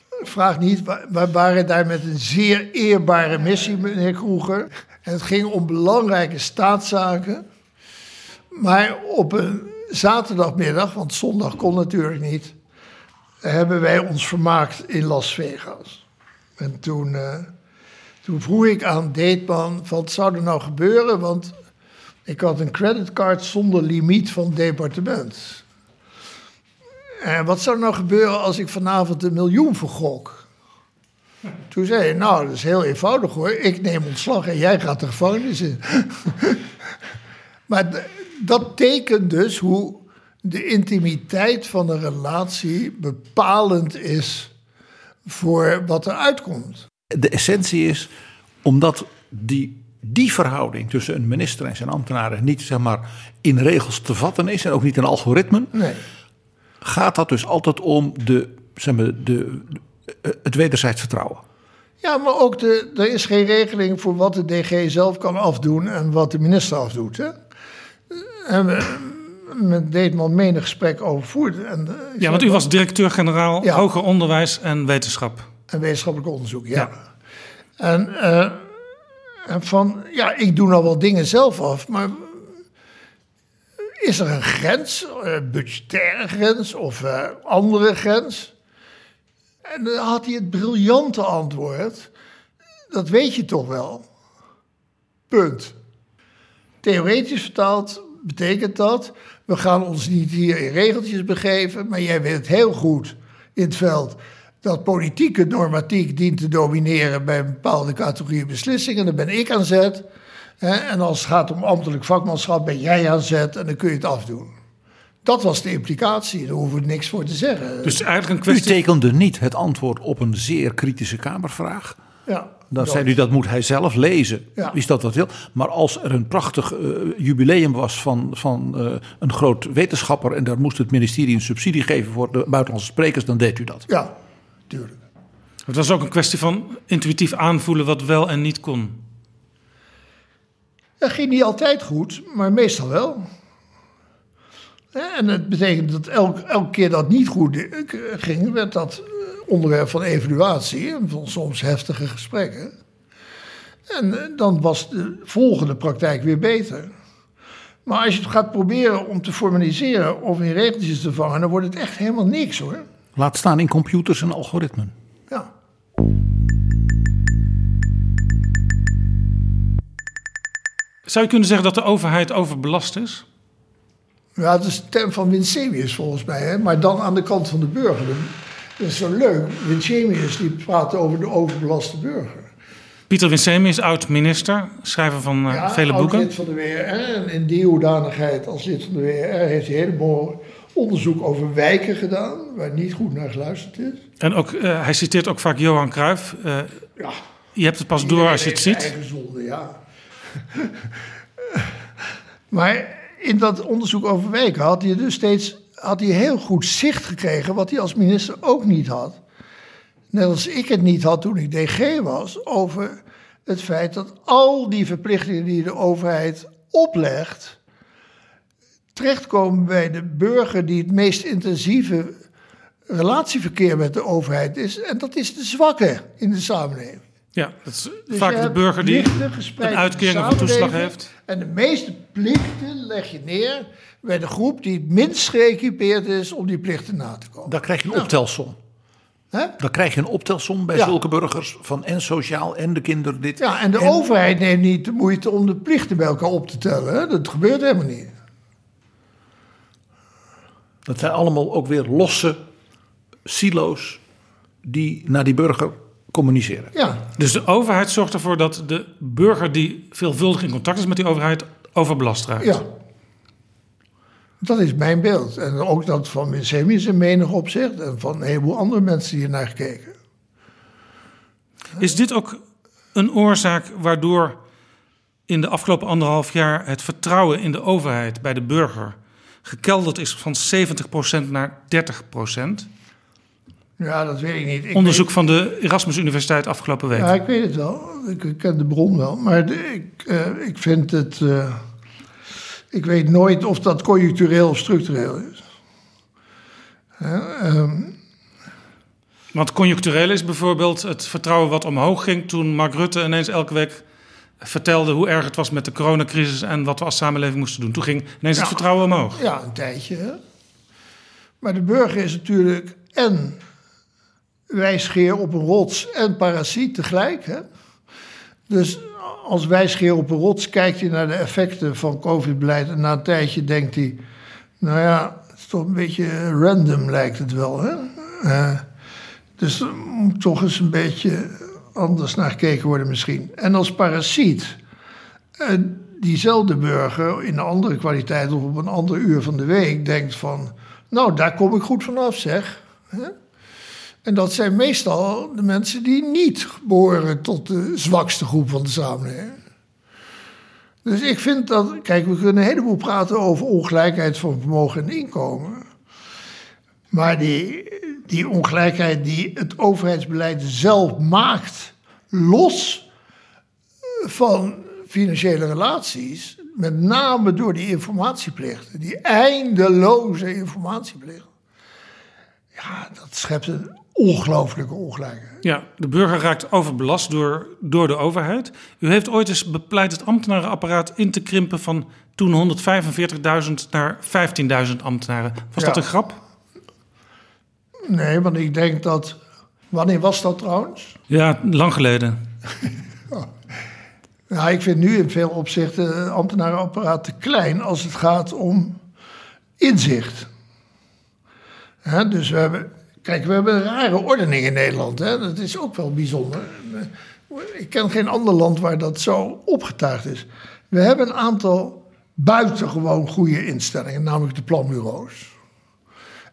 Vraag niet, we waren daar met een zeer eerbare missie, meneer Kroeger. Het ging om belangrijke staatszaken. Maar op een zaterdagmiddag, want zondag kon natuurlijk niet, hebben wij ons vermaakt in Las Vegas. En toen, uh, toen vroeg ik aan Deetman, wat zou er nou gebeuren? Want ik had een creditcard zonder limiet van departement. En wat zou er nou gebeuren als ik vanavond een miljoen vergok? Toen zei hij, nou, dat is heel eenvoudig hoor. Ik neem ontslag en jij gaat de gevangenis in. maar dat tekent dus hoe de intimiteit van een relatie bepalend is voor wat er uitkomt. De essentie is, omdat die die verhouding tussen een minister en zijn ambtenaren niet zeg maar, in regels te vatten is en ook niet in algoritmen, nee. gaat dat dus altijd om de, zeg maar, de, het wederzijds vertrouwen. Ja, maar ook de, er is geen regeling voor wat de DG zelf kan afdoen en wat de minister afdoet. Hè? En we, met Deetman menig gesprek over En, ja, want u was directeur-generaal Hoger Onderwijs en Wetenschap. En wetenschappelijk onderzoek, ja. ja. En uh, En van, ja, ik doe nou wel dingen zelf af, maar is er een grens, een budgettaire grens of een andere grens? En dan had hij het briljante antwoord, dat weet je toch wel. Punt. Theoretisch vertaald betekent dat, we gaan ons niet hier in regeltjes begeven, maar jij weet heel goed in het veld dat politieke normatiek dient te domineren bij een bepaalde categorie beslissingen. Daar ben ik aan zet. En als het gaat om ambtelijk vakmanschap, ben jij aan zet en dan kun je het afdoen. Dat was de implicatie, daar hoeven we niks voor te zeggen. Dus eigenlijk een U kwestie... tekende niet het antwoord op een zeer kritische Kamervraag. ja, Dan zei u dat moet hij zelf lezen. Ja. Is dat wat wil? Maar als er een prachtig eh, jubileum was van, van eh, een groot wetenschapper. en daar moest het ministerie een subsidie geven voor de buitenlandse sprekers. dan deed u dat. Ja, tuurlijk. Het was ook een kwestie van intuïtief aanvoelen wat wel en niet kon. Dat ging niet altijd goed, maar meestal wel. En het betekent dat elk, elke keer dat niet goed ging, werd dat eh, onderwerp van evaluatie en van soms heftige gesprekken. En eh, dan was de volgende praktijk weer beter. Maar als je het gaat proberen om te formaliseren of in regeltjes te vangen, dan wordt het echt helemaal niks hoor. Laat staan in computers en algoritmen. Ja. Zou je kunnen zeggen dat de overheid overbelast is? Ja, dat is de term van Winsemius volgens mij, hè? maar dan aan de kant van de burger. Dat is zo leuk. Winsemius die praat over de overbelaste burger. Pieter Winsemius, oud-minister, schrijver van eh, Ja, vele boeken. lid van de WRR. En in die hoedanigheid als lid van de WRR heeft hij helemaal onderzoek over wijken gedaan, waar niet goed naar geluisterd is. En ook, eh, hij citeert ook vaak Johan Cruijff. Eh, Ja, je hebt het pas door als je het ziet. Eigen zonde, ja. maar in dat onderzoek over wijken had hij dus steeds had hij heel goed zicht gekregen, wat hij als minister ook niet had. Net als ik het niet had toen ik DG was, over het feit dat al die verplichtingen die de overheid oplegt, terechtkomen bij de burger die het meest intensieve relatieverkeer met de overheid is. En dat is de zwakke in de samenleving. Ja, dat is Dus vaak de burger die een in uitkering de of een toeslag heeft. En de meeste plichten leg je neer bij de groep die het minst geëquipeerd is om die plichten na te komen. Dan krijg je een optelsom. Hè? Dan krijg je een optelsom bij Ja. zulke burgers. van en sociaal en de kinderen dit. Ja, en de overheid neemt niet de moeite om de plichten bij elkaar op te tellen. Hè? Dat gebeurt helemaal niet. Dat zijn allemaal ook weer losse silo's. die naar die burger communiceren. Ja, Dus de overheid zorgt ervoor dat de burger die veelvuldig in contact is met die overheid overbelast raakt. ja. Dat is mijn beeld. En ook dat van Winsemius in menig opzicht. En van een heleboel andere mensen die hier naar gekeken. Is dit ook een oorzaak waardoor in de afgelopen anderhalf jaar het vertrouwen in de overheid bij de burger gekelderd is van 70% naar 30%? Ja, dat weet ik niet. Ik Onderzoek van de Erasmus Universiteit afgelopen week. Ja, ik weet het wel. Ik, ken de bron wel. Maar de- ik, eh, ik vind het. eh, ik weet nooit of dat conjunctureel of structureel is. Ehm, Want conjunctureel is bijvoorbeeld het vertrouwen wat omhoog ging toen Mark Rutte ineens elke week vertelde hoe erg het was met de coronacrisis en wat we als samenleving moesten doen. Toen ging ineens het vertrouwen omhoog. ja, een tijdje. Hè? Maar de burger is natuurlijk en wijsgeer op een rots en parasiet tegelijk. Hè? Dus als wijsgeer op een rots kijkt hij naar de effecten van COVID-beleid en na een tijdje denkt hij, nou ja, het is toch een beetje random lijkt het wel. Hè? Eh, dus moet toch eens een beetje anders naar gekeken worden misschien. En als parasiet, eh, diezelfde burger in een andere kwaliteit of op een ander uur van de week denkt van, nou daar kom ik goed vanaf zeg. En dat zijn meestal de mensen die niet behoren tot de zwakste groep van de samenleving. Dus ik vind dat, kijk, we kunnen een heleboel praten over ongelijkheid van vermogen en inkomen. Maar die, die ongelijkheid die het overheidsbeleid zelf maakt, los van financiële relaties, met name door die informatieplichten, die eindeloze informatieplichten. Ja, dat schept een ongelooflijke ongelijkheid. Ja, de burger raakt overbelast door, door de overheid. U heeft ooit eens bepleit het ambtenarenapparaat in te krimpen van toen 145.000 naar 15.000 ambtenaren. Was dat een grap? Nee, want ik denk dat. Wanneer was dat trouwens? Ja, lang geleden. Nou, ik vind nu in veel opzichten het ambtenarenapparaat te klein als het gaat om inzicht. Hè, dus we hebben. Kijk, we hebben een rare ordening in Nederland. Hè? Dat is ook wel bijzonder. Ik ken geen ander land waar dat zo opgetuigd is. We hebben een aantal buitengewoon goede instellingen, namelijk de planbureaus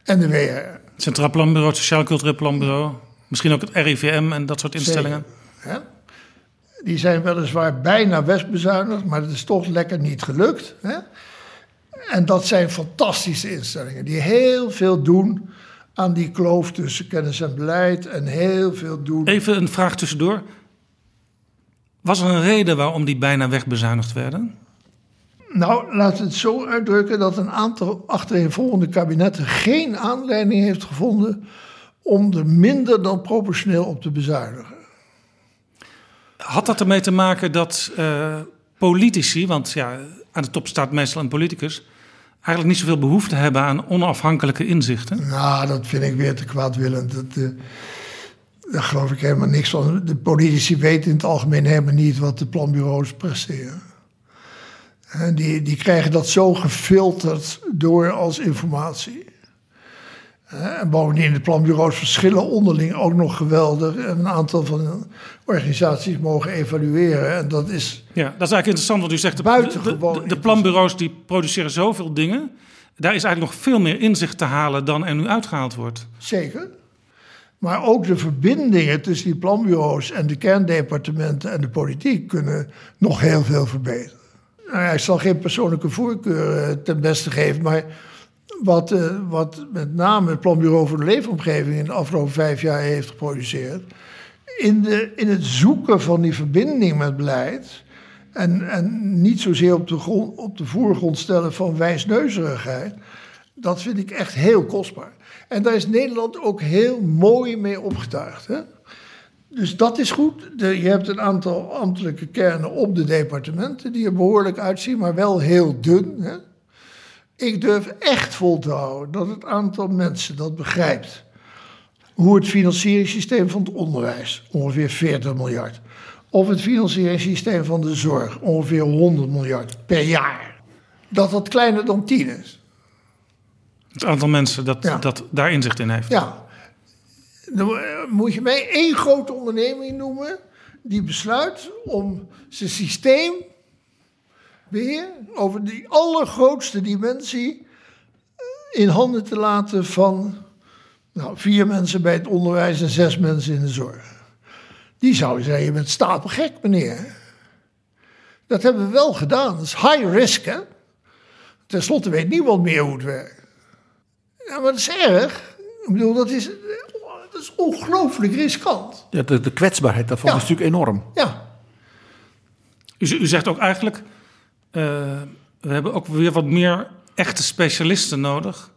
en de WR. Centraal Planbureau, het Sociaal Cultureel Planbureau. Misschien ook het RIVM en dat soort instellingen. Hè? Die zijn weliswaar bijna wegbezuinigd, maar dat is toch lekker niet gelukt. Hè? En dat zijn fantastische instellingen die heel veel doen aan die kloof tussen kennis en beleid en heel veel doen. Even een vraag tussendoor. Was er een reden waarom die bijna wegbezuinigd werden? Nou, laten we het zo uitdrukken dat een aantal achtereenvolgende kabinetten geen aanleiding heeft gevonden om er minder dan proportioneel op te bezuinigen. Had dat ermee te maken dat eh, politici, want ja, aan de top staat meestal een politicus, eigenlijk niet zoveel behoefte hebben aan onafhankelijke inzichten? Nou, dat vind ik weer te kwaadwillend. Dat, eh, daar geloof ik helemaal niks van. De politici weten in het algemeen helemaal niet wat de planbureaus presteren. En die, die krijgen dat zo gefilterd door als informatie. En bovendien, de planbureaus verschillen onderling ook nog geweldig. En Een aantal van de organisaties mogen evalueren. En dat is Ja, dat is eigenlijk interessant wat u zegt. De, de, de planbureaus die produceren zoveel dingen. Daar is eigenlijk nog veel meer inzicht te halen dan er nu uitgehaald wordt. Zeker. Maar ook de verbindingen tussen die planbureaus en de kerndepartementen en de politiek kunnen nog heel veel verbeteren. Nou ik zal geen persoonlijke voorkeur eh, ten beste geven, maar wat, eh, wat met name het Planbureau voor de Leefomgeving in de afgelopen vijf jaar heeft geproduceerd, in, de, in het zoeken van die verbinding met beleid. En, en niet zozeer op de, grond, op de voorgrond stellen van wijsneuzerigheid. Dat vind ik echt heel kostbaar. En daar is Nederland ook heel mooi mee opgetuigd. Hè? Dus dat is goed. De, je hebt een aantal ambtelijke kernen op de departementen die er behoorlijk uitzien, maar wel heel dun. Hè? Ik durf echt vol te houden dat het aantal mensen dat begrijpt hoe het financieringssysteem van het onderwijs, ongeveer 40 miljard, of het financieringssysteem van de zorg, ongeveer 100 miljard per jaar, dat dat kleiner dan 10 is. Het aantal mensen dat, Ja. dat daar inzicht in heeft. Ja. Dan moet je mij één grote onderneming noemen die besluit om zijn systeem weer over die allergrootste dimensie eh, in handen te laten van nou, vier mensen bij het onderwijs en zes mensen in de zorg. Die zou zeggen, je bent stapelgek meneer. Dat hebben we wel gedaan. Dat is high risk hè. Ten slotte weet niemand meer hoe het werkt. Ja, maar dat is erg. Ik bedoel, dat is, dat is ongelooflijk riskant. Ja, de, de kwetsbaarheid daarvan Ja. is natuurlijk enorm. Ja, U, u zegt ook eigenlijk, eh, we hebben ook weer wat meer echte specialisten nodig.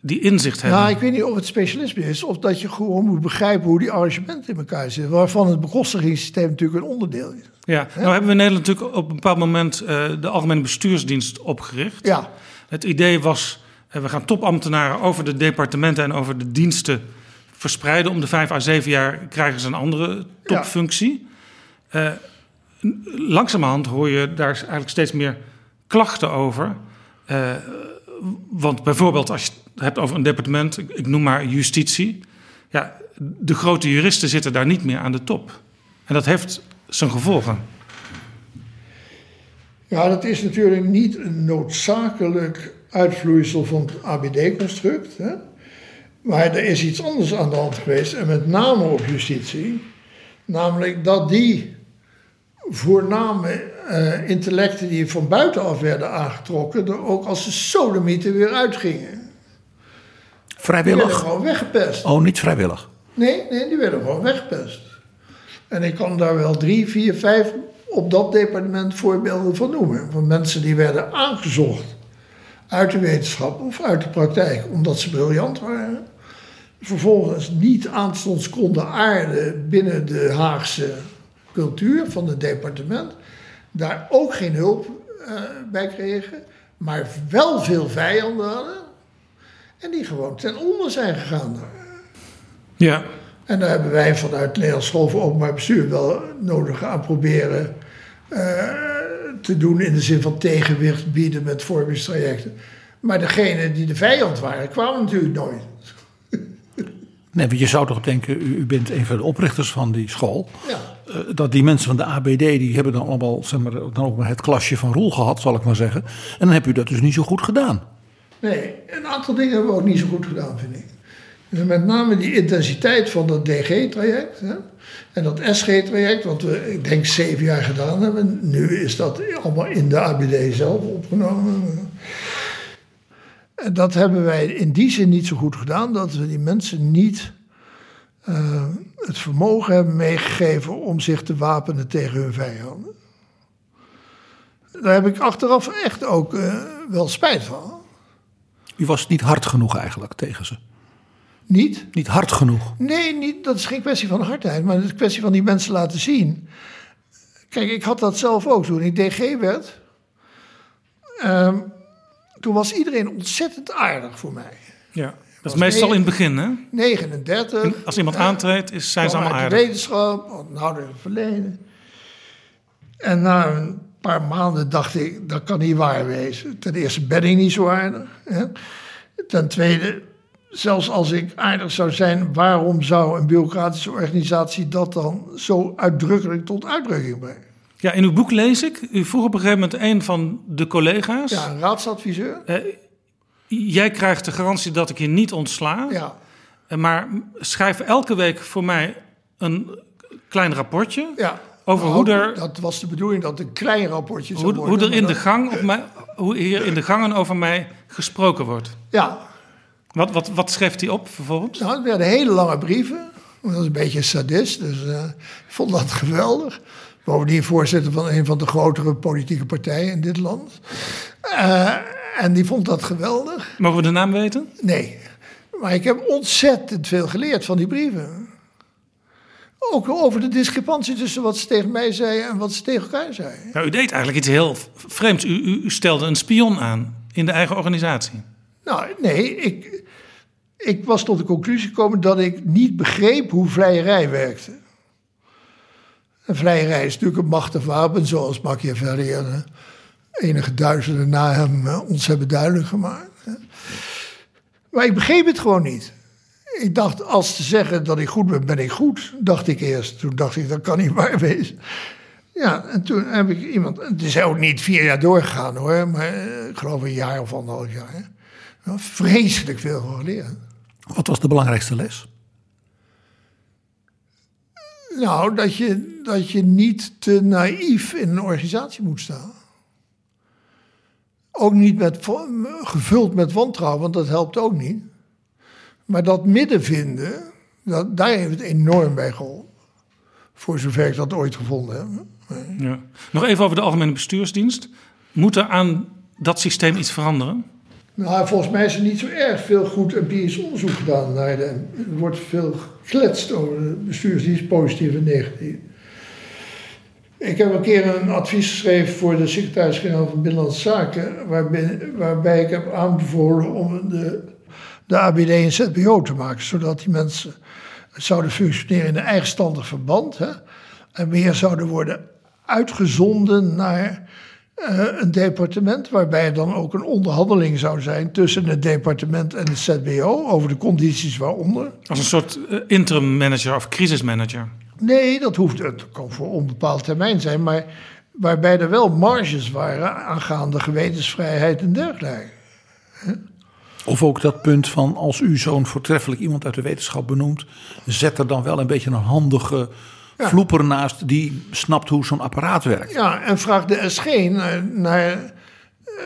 Die inzicht hebben. nou, ik weet niet of het specialisme is of dat je gewoon moet begrijpen hoe die arrangementen in elkaar zitten. Waarvan het bekostigingssysteem natuurlijk een onderdeel is. Ja, nou hebben we in Nederland natuurlijk op een bepaald moment eh, de Algemene Bestuursdienst opgericht. Ja, Het idee was, eh, we gaan topambtenaren over de departementen en over de diensten verspreiden. Om de vijf à zeven jaar krijgen ze een andere topfunctie. Eh, n- langzamerhand hoor je daar eigenlijk steeds meer klachten over. Eh, want bijvoorbeeld als je het hebt over een departement, ik, ik noem maar justitie. Ja, de grote juristen zitten daar niet meer aan de top. En dat heeft zijn gevolgen. ja, dat is natuurlijk niet een noodzakelijk uitvloeisel van het ABD-construct. Maar er is iets anders aan de hand geweest, en met name op justitie. Namelijk dat die voorname eh, intellecten die van buitenaf werden aangetrokken, er ook als de sodomieten weer uitgingen. Die werden Vrijwillig? gewoon weggepest. Oh, niet vrijwillig. Nee, nee, die werden gewoon weggepest. En ik kan daar wel drie, vier, vijf op dat departement voorbeelden van noemen. Van mensen die werden aangezocht uit de wetenschap of uit de praktijk, omdat ze briljant waren. Vervolgens niet aanstonds konden aarden binnen de Haagse cultuur van het departement. Daar ook geen hulp uh, bij kregen, maar wel veel vijanden hadden. En die gewoon ten onder zijn gegaan. Ja. En daar hebben wij vanuit Nederlands School voor Openbaar Bestuur wel nodig aan proberen uh, te doen in de zin van tegenwicht bieden met vormingstrajecten. Maar degene die de vijand waren, kwamen natuurlijk nooit. Nee, want je zou toch denken, u, u bent een van de oprichters van die school. Ja. Uh, dat die mensen van de ABD, die hebben dan allemaal zeg maar, dan ook maar het klasje van Roel gehad, zal ik maar zeggen. En dan heb u dat dus niet zo goed gedaan. Nee, een aantal dingen hebben we ook niet zo goed gedaan, vind ik. En met name die intensiteit van dat DG-traject en dat SG-traject, wat we, ik denk, zeven jaar gedaan hebben. Nu is dat allemaal in de ABD zelf opgenomen. En dat hebben wij in die zin niet zo goed gedaan, dat we die mensen niet uh, het vermogen hebben meegegeven om zich te wapenen tegen hun vijanden. Daar heb ik achteraf echt ook uh, wel spijt van. U was niet hard genoeg eigenlijk tegen ze. Niet? Niet hard genoeg. Nee, niet, dat is geen kwestie van hardheid, maar het is een kwestie van die mensen laten zien. Kijk, ik had dat zelf ook toen ik DG werd. Uh, toen was iedereen ontzettend aardig voor mij. Ja, dat is meestal in het begin, hè? 39. Als iemand aantreedt, is, zijn ze allemaal aardig. de wetenschap, nou het verleden. En na een paar maanden dacht ik, dat kan niet waar wezen. Ten eerste ben ik niet zo aardig. Hè? Ten tweede, zelfs als ik aardig zou zijn, waarom zou een bureaucratische organisatie dat dan zo uitdrukkelijk tot uitdrukking brengen? Ja, in uw boek lees ik, u vroeg op een gegeven moment een van de collega's. Ja, een raadsadviseur. Eh, jij krijgt de garantie dat ik je niet ontsla. Ja. Eh, maar schrijf elke week voor mij een klein rapportje. Ja. Over Nou, hoe er, Dat was de bedoeling dat een klein rapportje zou hoe, worden. hoe er in de gang op mij, hoe hier in de gangen over mij gesproken wordt. Ja, Wat, wat, wat schreef hij op vervolgens? nou, het werden hele lange brieven. Dat was een beetje een sadist, dus eh, ik vond dat geweldig. Bovendien voorzitter van een van de grotere politieke partijen in dit land. Eh, en die vond dat geweldig. Mogen we de naam weten? Nee, maar ik heb ontzettend veel geleerd van die brieven. Ook over de discrepantie tussen wat ze tegen mij zeiden en wat ze tegen elkaar zeiden. Nou, u deed eigenlijk iets heel vreemds. U, u, u stelde een spion aan in de eigen organisatie. Nou, nee, ik, ik was tot de conclusie gekomen dat ik niet begreep hoe vleierij werkte. En vleierij is natuurlijk een machtig wapen, zoals Machiavelli en eh, enige duizenden na hem eh, ons hebben duidelijk gemaakt. Maar ik begreep het gewoon niet. Ik dacht, als te zeggen dat ik goed ben, ben ik goed, dacht ik eerst. Toen dacht ik, dat kan niet waar wezen. Ja, en toen heb ik iemand. Het is ook niet vier jaar doorgegaan hoor, maar eh, ik geloof een jaar of anderhalf jaar. Hè. Vreselijk veel geleerd. Wat was de belangrijkste les? Nou, dat je, dat je niet te naïef in een organisatie moet staan. Ook niet met, gevuld met wantrouwen, want dat helpt ook niet. Maar dat midden vinden, dat, daar heeft het enorm bij geholpen. Voor zover ik dat ooit gevonden heb. Ja. Nog even over de Algemene Bestuursdienst. Moet er aan dat systeem iets veranderen? Nou, volgens mij is er niet zo erg veel goed empirisch onderzoek gedaan naar de. Er wordt veel gekletst over de bestuursdienst, positief en negatief. Ik heb een keer een advies geschreven voor de secretaris-generaal van Binnenlandse Zaken, waarbij, ik heb aanbevolen om de, de ABD een ZBO te maken, zodat die mensen zouden functioneren in een eigenstandig verband hè, en meer zouden worden uitgezonden naar een departement, waarbij er dan ook een onderhandeling zou zijn tussen het departement en het ZBO over de condities waaronder. Als een soort eh, interim manager of crisismanager. Nee, dat hoeft, het kan voor onbepaald termijn zijn, maar waarbij er wel marges waren aangaande gewetensvrijheid en dergelijke. Of ook dat punt van als u zo'n voortreffelijk iemand uit de wetenschap benoemt, zet er dan wel een beetje een handige Ja. vloeper naast die snapt hoe zo'n apparaat werkt. Ja, en vraag de SG naar, naar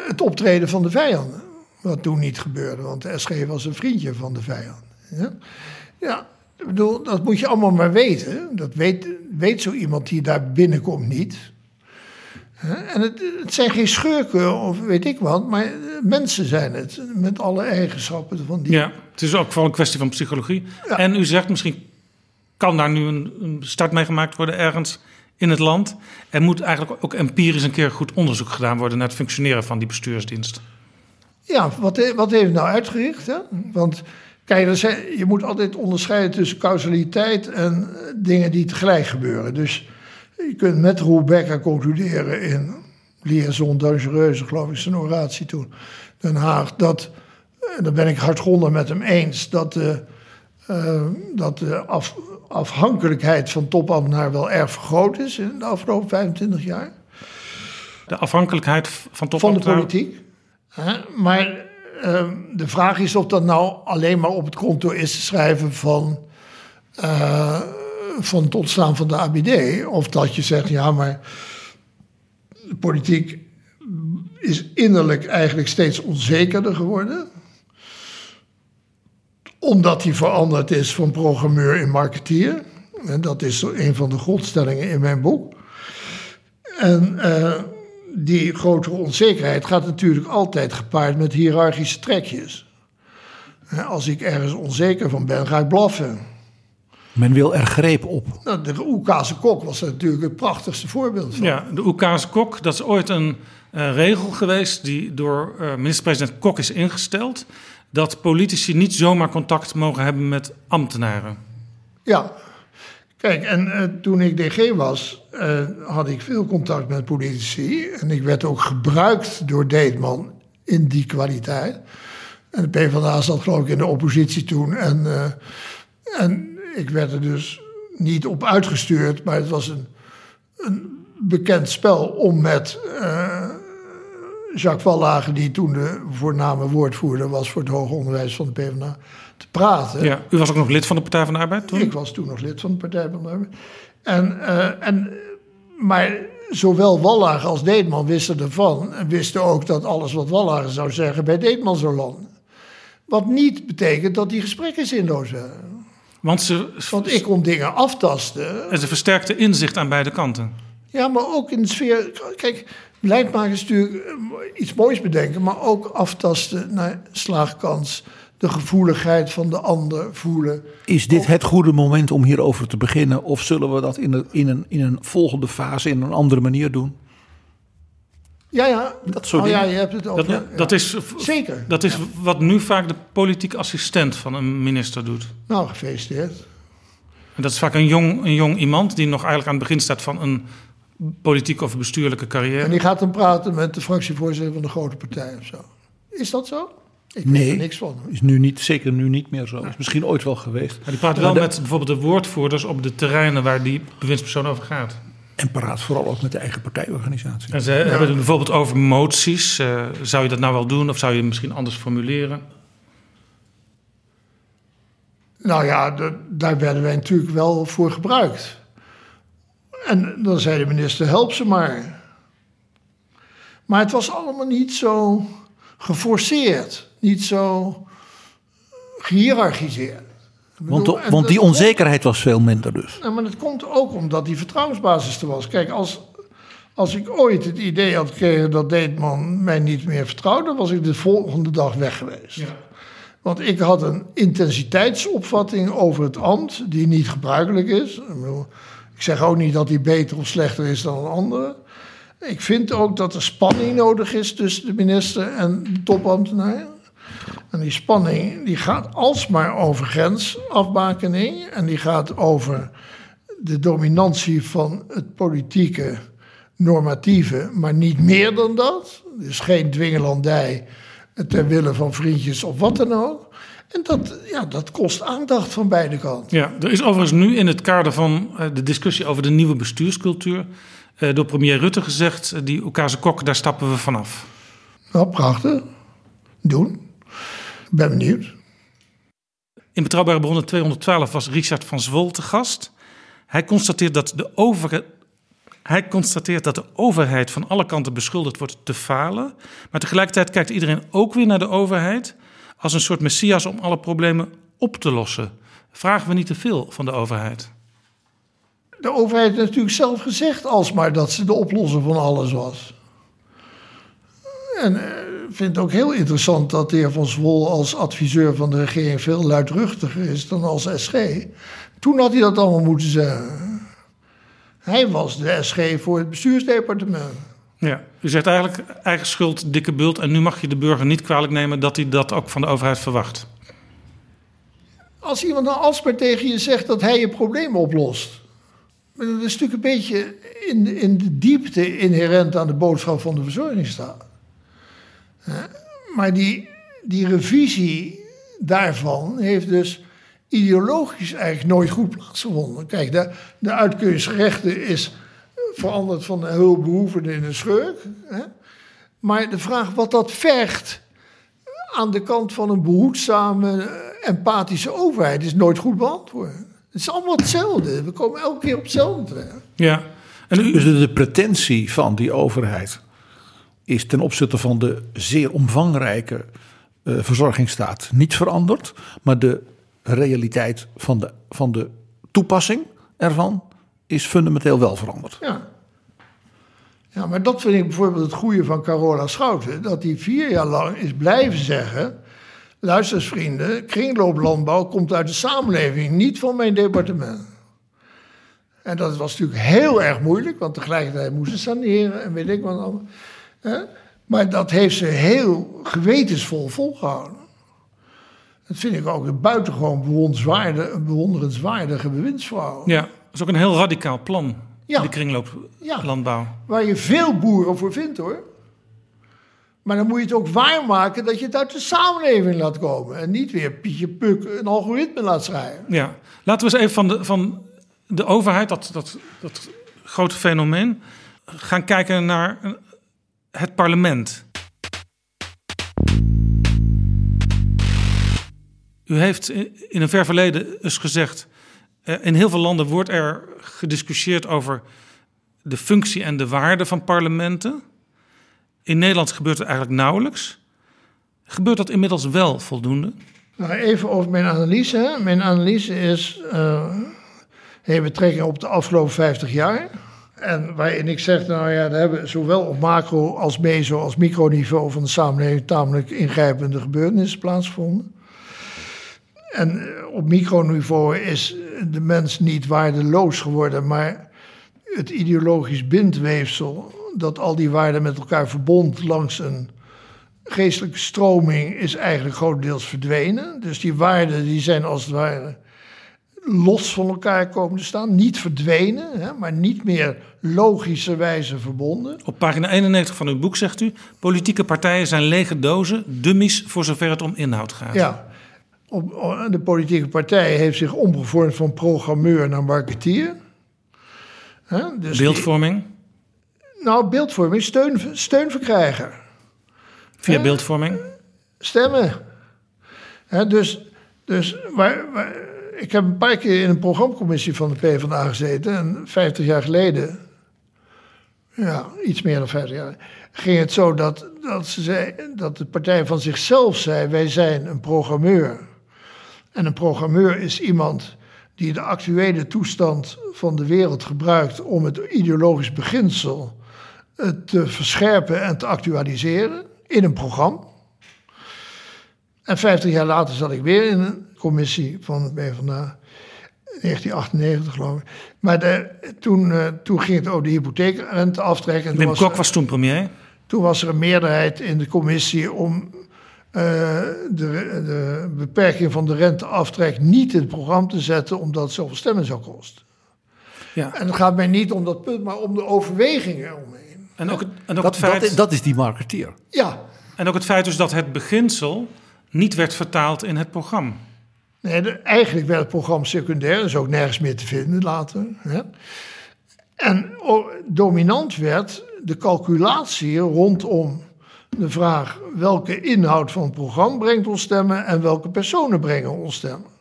het optreden van de vijanden. Wat toen niet gebeurde, want de SG was een vriendje van de vijand. Ja, ja ik bedoel, dat moet je allemaal maar weten. Dat weet, weet zo iemand die daar binnenkomt niet. En het, het zijn geen schurken of weet ik wat, maar eh, mensen zijn het. Met alle eigenschappen van die. Ja, het is ook vooral een kwestie van psychologie. En u zegt misschien kan daar nu een, start mee gemaakt worden ergens in het land. Er moet eigenlijk ook empirisch een keer goed onderzoek gedaan worden naar het functioneren van die bestuursdienst. Ja, wat, wat heeft nou uitgericht? Hè? Want kijk, je moet altijd onderscheiden tussen causaliteit en eh, dingen die tegelijk gebeuren. Dus je kunt met Roel Becker concluderen in Liaison Dangereuse, geloof ik, zijn oratie toen, Den Haag, dat, en daar ben ik hardgrondig met hem eens, dat de, uh, dat de af, afhankelijkheid van topambtenaar wel erg vergroot is in de afgelopen 25 jaar. De afhankelijkheid van Van topambtenaar? de politiek. Hè? Maar uh, de vraag is of dat nou alleen maar op het konto is te schrijven van, uh, van het ontstaan van de ABD. Of dat je zegt, ja, maar de politiek is innerlijk eigenlijk steeds onzekerder geworden. Omdat hij veranderd is van programmeur in marketeer. En dat is een van de grondstellingen in mijn boek. En uh, die grotere onzekerheid gaat natuurlijk altijd gepaard met hiërarchische trekjes. Als ik ergens onzeker van ben, ga ik blaffen. Men wil er greep op. Nou, de Oekase kok was natuurlijk het prachtigste voorbeeld van. Ja, de Oekase kok, dat is ooit een uh, regel geweest die door uh, minister-president Kok is ingesteld. Dat politici niet zomaar contact mogen hebben met ambtenaren. Ja, Kijk, en uh, toen ik DG was, uh, had ik veel contact met politici. En ik werd ook gebruikt door Deetman in die kwaliteit. En de PvdA zat geloof ik in de oppositie toen. En, uh, en ik werd er dus niet op uitgestuurd, maar het was een, een bekend spel om met Jacques Wallagen, die toen de voorname woordvoerder was voor het hoger onderwijs van de PvdA, te praten. Ja, u was ook nog lid van de Partij van de Arbeid toen? Ik was toen nog lid van de Partij van de Arbeid. En, uh, en, maar zowel Wallagen als Deetman wisten ervan. En wisten ook dat alles wat Wallagen zou zeggen bij Deetman zou landen. Wat niet betekent dat die gesprekken zinloos waren. Want, ze, Want ik kon dingen aftasten. En ze versterkte inzicht aan beide kanten. Ja, maar ook in de sfeer. Kijk, beleidmakers natuurlijk iets moois bedenken, maar ook aftasten naar slaagkans de gevoeligheid van de ander voelen. Is dit het goede moment om hierover te beginnen? Of zullen we dat in, de, in, een, in een volgende fase in een andere manier doen? Ja, ja. Dat soort oh, ja, je hebt het over. Dat, ja. dat is, Zeker. Dat is wat nu vaak de politiek assistent van een minister doet. Nou, gefeliciteerd. En dat is vaak een jong, een jong iemand die nog eigenlijk aan het begin staat van een politieke of bestuurlijke carrière. En die gaat dan praten met de fractievoorzitter van de grote partij of zo. Is dat zo? Ik nee, weet er niks van. is nu niet, zeker nu niet meer zo. Is misschien ooit wel geweest. Maar die praat wel met bijvoorbeeld de woordvoerders op de terreinen waar die bewindspersoon over gaat. En praat vooral ook met de eigen partijorganisatie. En ze ja. hebben het bijvoorbeeld over moties. Uh, zou je dat nou wel doen of zou je het misschien anders formuleren? Nou ja, de, daar werden wij natuurlijk wel voor gebruikt. En dan zei de minister, help ze maar. Maar het was allemaal niet zo geforceerd, niet zo gehierarchiseerd. Want, de, want die onzekerheid was veel minder dus. Nou, maar dat komt ook omdat die vertrouwensbasis er was. Kijk, als, als ik ooit het idee had gekregen dat Deetman mij niet meer vertrouwde, was ik de volgende dag weg geweest. Ja. Want ik had een intensiteitsopvatting over het ambt die niet gebruikelijk is. Ik zeg ook niet dat die beter of slechter is dan een andere. Ik vind ook dat er spanning nodig is tussen de minister en de topambtenaar. En die spanning die gaat alsmaar over grensafbakening. En die gaat over de dominantie van het politieke normatieve, maar niet meer dan dat. Dus geen dwingelandij ter wille van vriendjes of wat dan ook. En dat, ja, dat kost aandacht van beide kanten. Ja, er is overigens nu in het kader van de discussie over de nieuwe bestuurscultuur door premier Rutte gezegd: die Oekase Kok, daar stappen we vanaf. Nou, prachtig. Doen. Ben benieuwd. In Betrouwbare Bronnen 212 was Richard van Zwol te gast. Hij constateert dat de over... Hij constateert dat de overheid van alle kanten beschuldigd wordt te falen. Maar tegelijkertijd kijkt iedereen ook weer naar de overheid als een soort messias om alle problemen op te lossen. Vragen we niet te veel van de overheid? de overheid heeft natuurlijk zelf gezegd alsmaar dat ze de oplosser van alles was. En eh, ik vind het ook heel interessant dat de heer Van Zwol als adviseur van de regering veel luidruchtiger is dan als SG. Toen had hij dat allemaal moeten zeggen. Hij was de SG voor het bestuursdepartement. Ja, u zegt eigenlijk eigen schuld, dikke bult. En nu mag je de burger niet kwalijk nemen dat hij dat ook van de overheid verwacht. Als iemand nou alsmaar tegen je zegt dat hij je probleem oplost. maar Dat is natuurlijk een beetje in, in de diepte inherent aan de boodschap van de verzorgingsstaat. Maar die, die revisie daarvan heeft dus ideologisch eigenlijk nooit goed plaatsgevonden. Kijk, de, de uitkeringsrechten is veranderd van een hulpbehoevende in een schurk. Hè? Maar de vraag wat dat vergt aan de kant van een behoedzame, eh, empathische overheid is nooit goed beantwoord. Het is allemaal hetzelfde. We komen elke keer op hetzelfde terecht. Ja, en u, Dus de, de pretentie van die overheid is ten opzichte van de zeer omvangrijke eh, verzorgingsstaat niet veranderd. Maar de realiteit van de, van de toepassing ervan is fundamenteel wel veranderd. Ja. Ja, maar dat vind ik bijvoorbeeld het goede van Carola Schouten. Dat hij vier jaar lang is blijven zeggen... Luister eens vrienden, kringlooplandbouw komt uit de samenleving, niet van mijn departement. En dat was natuurlijk heel erg moeilijk, want tegelijkertijd moesten ze saneren en weet ik wat allemaal. Hè? Maar dat heeft ze heel gewetensvol volgehouden. Dat vind ik ook een buitengewoon bewonderenswaardige, bewindsvrouw. ja, is ook een heel radicaal plan, Ja. de kringlooplandbouw. Waar je veel boeren voor vindt hoor. Maar dan moet je het ook waarmaken dat je het uit de samenleving laat komen. En niet weer Pietje Puk een algoritme laat schrijven. Ja, laten we eens even van de, van de overheid, dat, dat, dat grote fenomeen, gaan kijken naar het parlement. U heeft in een ver verleden eens gezegd, in heel veel landen wordt er gediscussieerd over de functie en de waarde van parlementen. In Nederland gebeurt het eigenlijk nauwelijks. Gebeurt dat inmiddels wel voldoende? Nou, even over mijn analyse. Mijn analyse is, eh, heeft betrekking op de afgelopen 50 jaar. En waarin ik zeg, nou ja, er hebben zowel op macro als meso als microniveau van de samenleving tamelijk ingrijpende gebeurtenissen plaatsgevonden. En eh, op microniveau is de mens niet waardeloos geworden, maar het ideologisch bindweefsel dat al die waarden met elkaar verbond langs een geestelijke stroming is eigenlijk grotendeels verdwenen. Dus die waarden die zijn als het ware los van elkaar komen te staan. Niet verdwenen, hè, maar niet meer logischerwijze verbonden. Op pagina 91 van uw boek zegt u: politieke partijen zijn lege dozen, dummies voor zover het om inhoud gaat. Ja. Op, op- de politieke partij heeft zich omgevormd van programmeur naar marketeer. Dus die- Beeldvorming nou, beeldvorming, steun, steunverkrijger. via beeldvorming. stemmen. Dus dus waar, waar- ik heb een paar keer in een programmacommissie van de PvdA gezeten. En 50 jaar geleden, ja, iets meer dan 50 jaar, ging het zo dat, dat, ze zei, dat de partij van zichzelf zei: wij zijn een programmeur. En een programmeur is iemand die de actuele toestand van de wereld gebruikt om het ideologisch beginsel eh, te verscherpen en te actualiseren in een programma. En 50 jaar later zat ik weer in een commissie van de PvdA. 1998 geloof ik. Maar de, toen, eh, toen ging het over de hypotheekrenteaftrek. Wim Kok was toen premier. toen was er een meerderheid in de commissie om eh, de, de beperking van de renteaftrek niet in het programma te zetten, omdat het zoveel stemmen zou kosten. Ja. En het gaat mij niet om dat punt, maar om de overwegingen omheen. En ook het, en ook Dat, het feit, dat, dat is die marketeer. Ja, en ook het feit dus dat het beginsel niet werd vertaald in het programma. Nee, de- eigenlijk werd het programma secundair, is ook nergens meer te vinden later. Hè. En o- dominant werd de calculatie rondom de vraag welke inhoud van het programma brengt ons stemmen en welke personen brengen ons stemmen.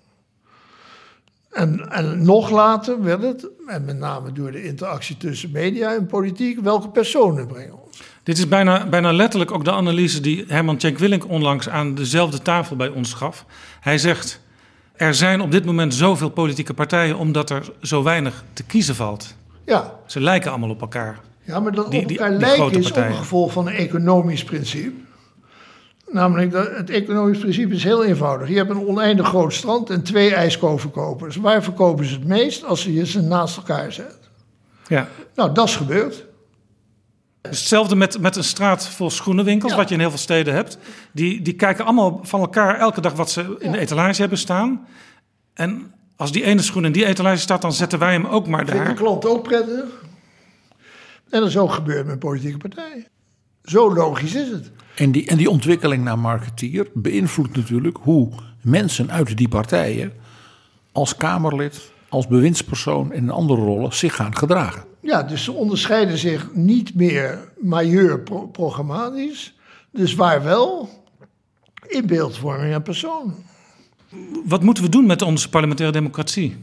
En, en nog later werd het, en met name door de interactie tussen media en politiek, welke personen brengen ons. Dit is bijna, bijna letterlijk ook de analyse die Herman Tjenk Willink onlangs aan dezelfde tafel bij ons gaf. Hij zegt, Er zijn op dit moment zoveel politieke partijen omdat er zo weinig te kiezen valt. Ja, Ze lijken allemaal op elkaar. Ja maar dat Die- op elkaar die lijken grote is ook een gevolg van een economisch principe. Namelijk, dat het economisch principe is heel eenvoudig. Je hebt een oneindig groot strand en twee ijskoverkopers. Waar verkopen ze het meest als je ze naast elkaar zet? Ja. Nou, dat is gebeurd. Hetzelfde met, met een straat vol schoenenwinkels, Ja. wat je in heel veel steden hebt. Die, die kijken allemaal van elkaar elke dag wat ze in de etalage hebben staan. En als die ene schoen in die etalage staat, dan zetten wij hem ook maar Vindt de daar. klant ook prettig. En dat is ook gebeurd met politieke partijen. Zo logisch is het. En die, en die ontwikkeling naar marketeer beïnvloedt natuurlijk hoe mensen uit die partijen als Kamerlid, als bewindspersoon en in andere rollen zich gaan gedragen. Ja, dus ze onderscheiden zich niet meer majeur pro- programmatisch. Dus waar wel? In beeldvorming en persoon. Wat moeten we doen met onze parlementaire democratie?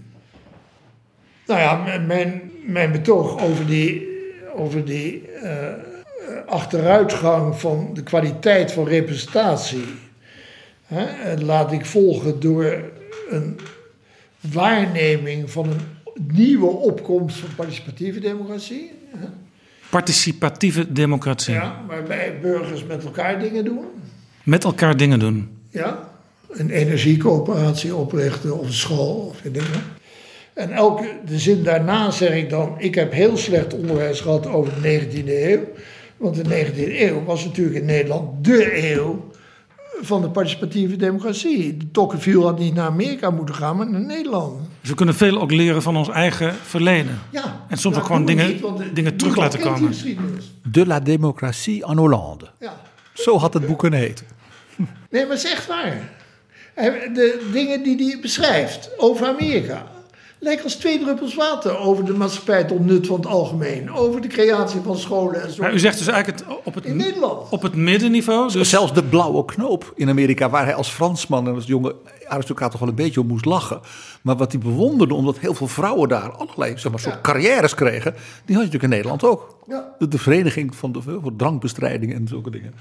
Nou ja, mijn, mijn betoog over die, over die eh, achteruitgang van de kwaliteit van representatie. Hè, laat ik volgen door een waarneming van een nieuwe opkomst van participatieve democratie. Hè, Participatieve democratie. ja, waarbij burgers met elkaar dingen doen. Met elkaar dingen doen. Ja, een energiecoöperatie oprichten of een school of wat. En elke, de zin daarna zeg ik dan, ik heb heel slecht onderwijs gehad over de 19e eeuw. Want de 19e eeuw was natuurlijk in Nederland dé eeuw van de participatieve democratie. De Tocqueville had niet naar Amerika moeten gaan, maar naar Nederland. Dus we kunnen veel ook leren van ons eigen verleden. Ja, En soms ook gewoon dingen- de- dingen terug laten komen. De la démocratie en Hollande. Ja. Zo had het boek kunnen heten. Nee, maar het is echt waar. De dingen die hij beschrijft over Amerika lijken als twee druppels water over de maatschappij tot nut van het algemeen. Over de creatie van scholen en zo. Maar u zegt dus eigenlijk het, op, het, In Nederland. op het middenniveau. Dus Zelfs de blauwe knoop in Amerika, waar hij als Fransman en als jonge aristocraat toch wel een beetje om moest lachen. Maar wat hij bewonderde, omdat heel veel vrouwen daar allerlei zeg maar, soort Ja. carrières kregen, die had je natuurlijk in Nederland ook. Ja. De, de vereniging van de voor drankbestrijding en zulke dingen.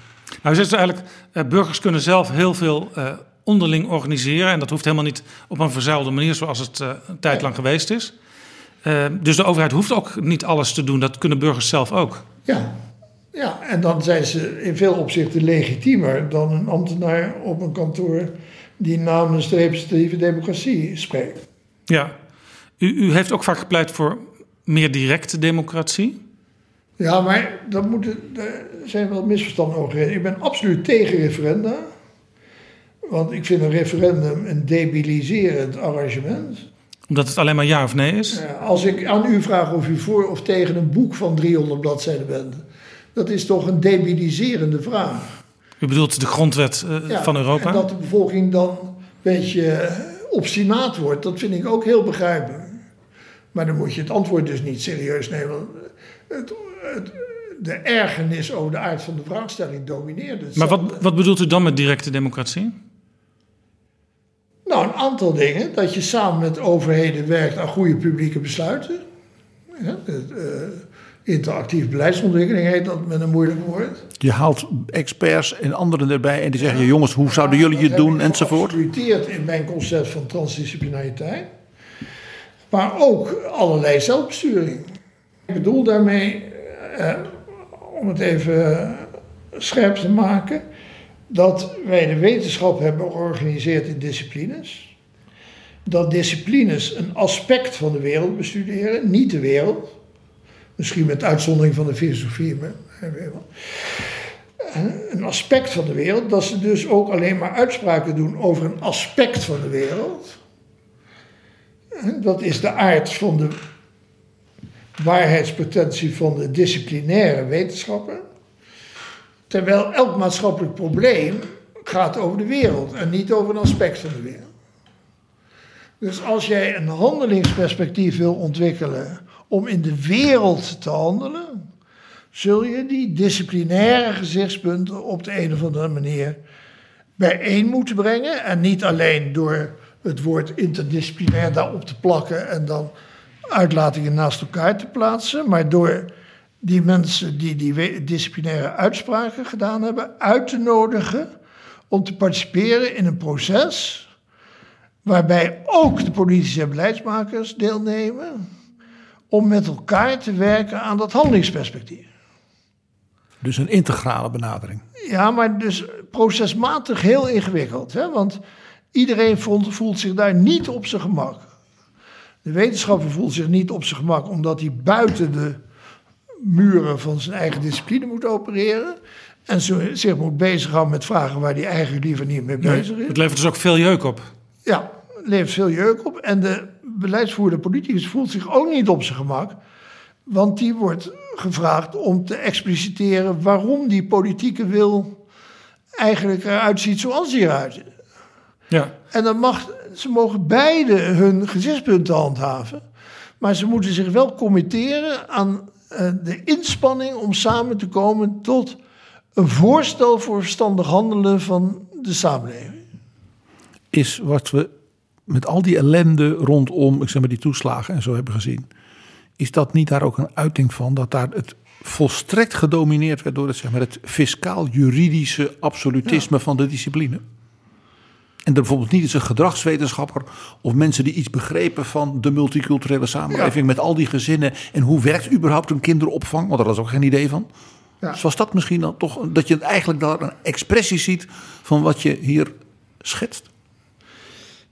Nou, u zegt dus eigenlijk, eh, burgers kunnen zelf heel veel eh, onderling organiseren. En dat hoeft helemaal niet op een verzuilde manier zoals het eh, een tijd lang geweest is. Eh, dus de overheid hoeft ook niet alles te doen. Dat kunnen burgers zelf ook. Ja. ja, en dan zijn ze in veel opzichten legitiemer dan een ambtenaar op een kantoor die namens de representatieve democratie spreekt. Ja. U, u heeft ook vaak gepleit voor meer directe democratie. Ja, maar dat moeten, daar zijn wel misverstanden over. Ik ben absoluut tegen referenda. Want ik vind een referendum een debiliserend arrangement. Omdat het alleen maar ja of nee is. Als ik aan u vraag of u voor of tegen een boek van 300 bladzijden bent, dat is toch een debiliserende vraag. U bedoelt de grondwet eh, Ja, van Europa. En dat de bevolking dan een beetje obstinaat wordt, dat vind ik ook heel begrijpelijk. Maar dan moet je het antwoord dus niet serieus nemen. Het, het, de ergernis over de aard van de vraagstelling domineert. het. Maar wat, wat bedoelt u dan met directe democratie? Nou, een aantal dingen. Dat je samen met overheden werkt aan goede publieke besluiten. Ja, het, eh, interactief beleidsontwikkeling heet dat met een moeilijk woord. Je haalt experts en anderen erbij en die zeggen, jongens, hoe zouden jullie het Dat doen enzovoort. geabsoluteerd in mijn concept van transdisciplinariteit. Maar ook allerlei zelfbesturing. Ik bedoel daarmee, eh, om het even scherp te maken, dat wij de wetenschap hebben georganiseerd in disciplines. Dat disciplines een aspect van de wereld bestuderen, niet de wereld. Misschien met uitzondering van de filosofie, maar wel een aspect van de wereld, dat ze dus ook alleen maar uitspraken doen over een aspect van de wereld. En Dat is de aard van de waarheidspretentie van de disciplinaire wetenschappen. Terwijl elk maatschappelijk probleem gaat over de wereld en niet over een aspect van de wereld. Dus als jij een handelingsperspectief wil ontwikkelen om in de wereld te handelen, zul je die disciplinaire gezichtspunten op de een of andere manier bijeen moeten brengen. En niet alleen door het woord interdisciplinair daarop te plakken en dan uitlatingen naast elkaar te plaatsen, maar door die mensen die die disciplinaire uitspraken gedaan hebben uit te nodigen om te participeren in een proces waarbij ook de politici en beleidsmakers deelnemen, om met elkaar te werken aan dat handelingsperspectief. Dus een integrale benadering. Ja, maar dus procesmatig heel ingewikkeld. Hè? Want iedereen voelt, voelt zich daar niet op zijn gemak. De wetenschapper voelt zich niet op zijn gemak omdat hij buiten de muren van zijn eigen discipline moet opereren. En zo, zich moet bezighouden met vragen waar hij eigenlijk liever niet mee bezig is. Het levert dus ook veel jeuk op. Ja, levert veel jeuk op. En de beleidsvoerder politicus voelt zich ook niet op zijn gemak. Want die wordt gevraagd om te expliciteren waarom die politieke wil eigenlijk eruit ziet zoals die eruit ziet. Ja. En dan mag, ze mogen beide hun gezichtspunten handhaven. Maar ze moeten zich wel committeren aan de inspanning om samen te komen tot een voorstel voor verstandig handelen van de samenleving. Is wat we met al die ellende rondom ik zeg maar, die toeslagen en zo hebben gezien. Is dat niet daar ook een uiting van dat daar het volstrekt gedomineerd werd door het, zeg maar, het fiscaal-juridische absolutisme van de discipline? En er bijvoorbeeld niet eens een gedragswetenschapper of mensen die iets begrepen van de multiculturele samenleving met al die gezinnen en hoe werkt überhaupt een kinderopvang, want daar was ook geen idee van. Ja. Dus was dat misschien dan toch dat je eigenlijk daar een expressie ziet van wat je hier schetst?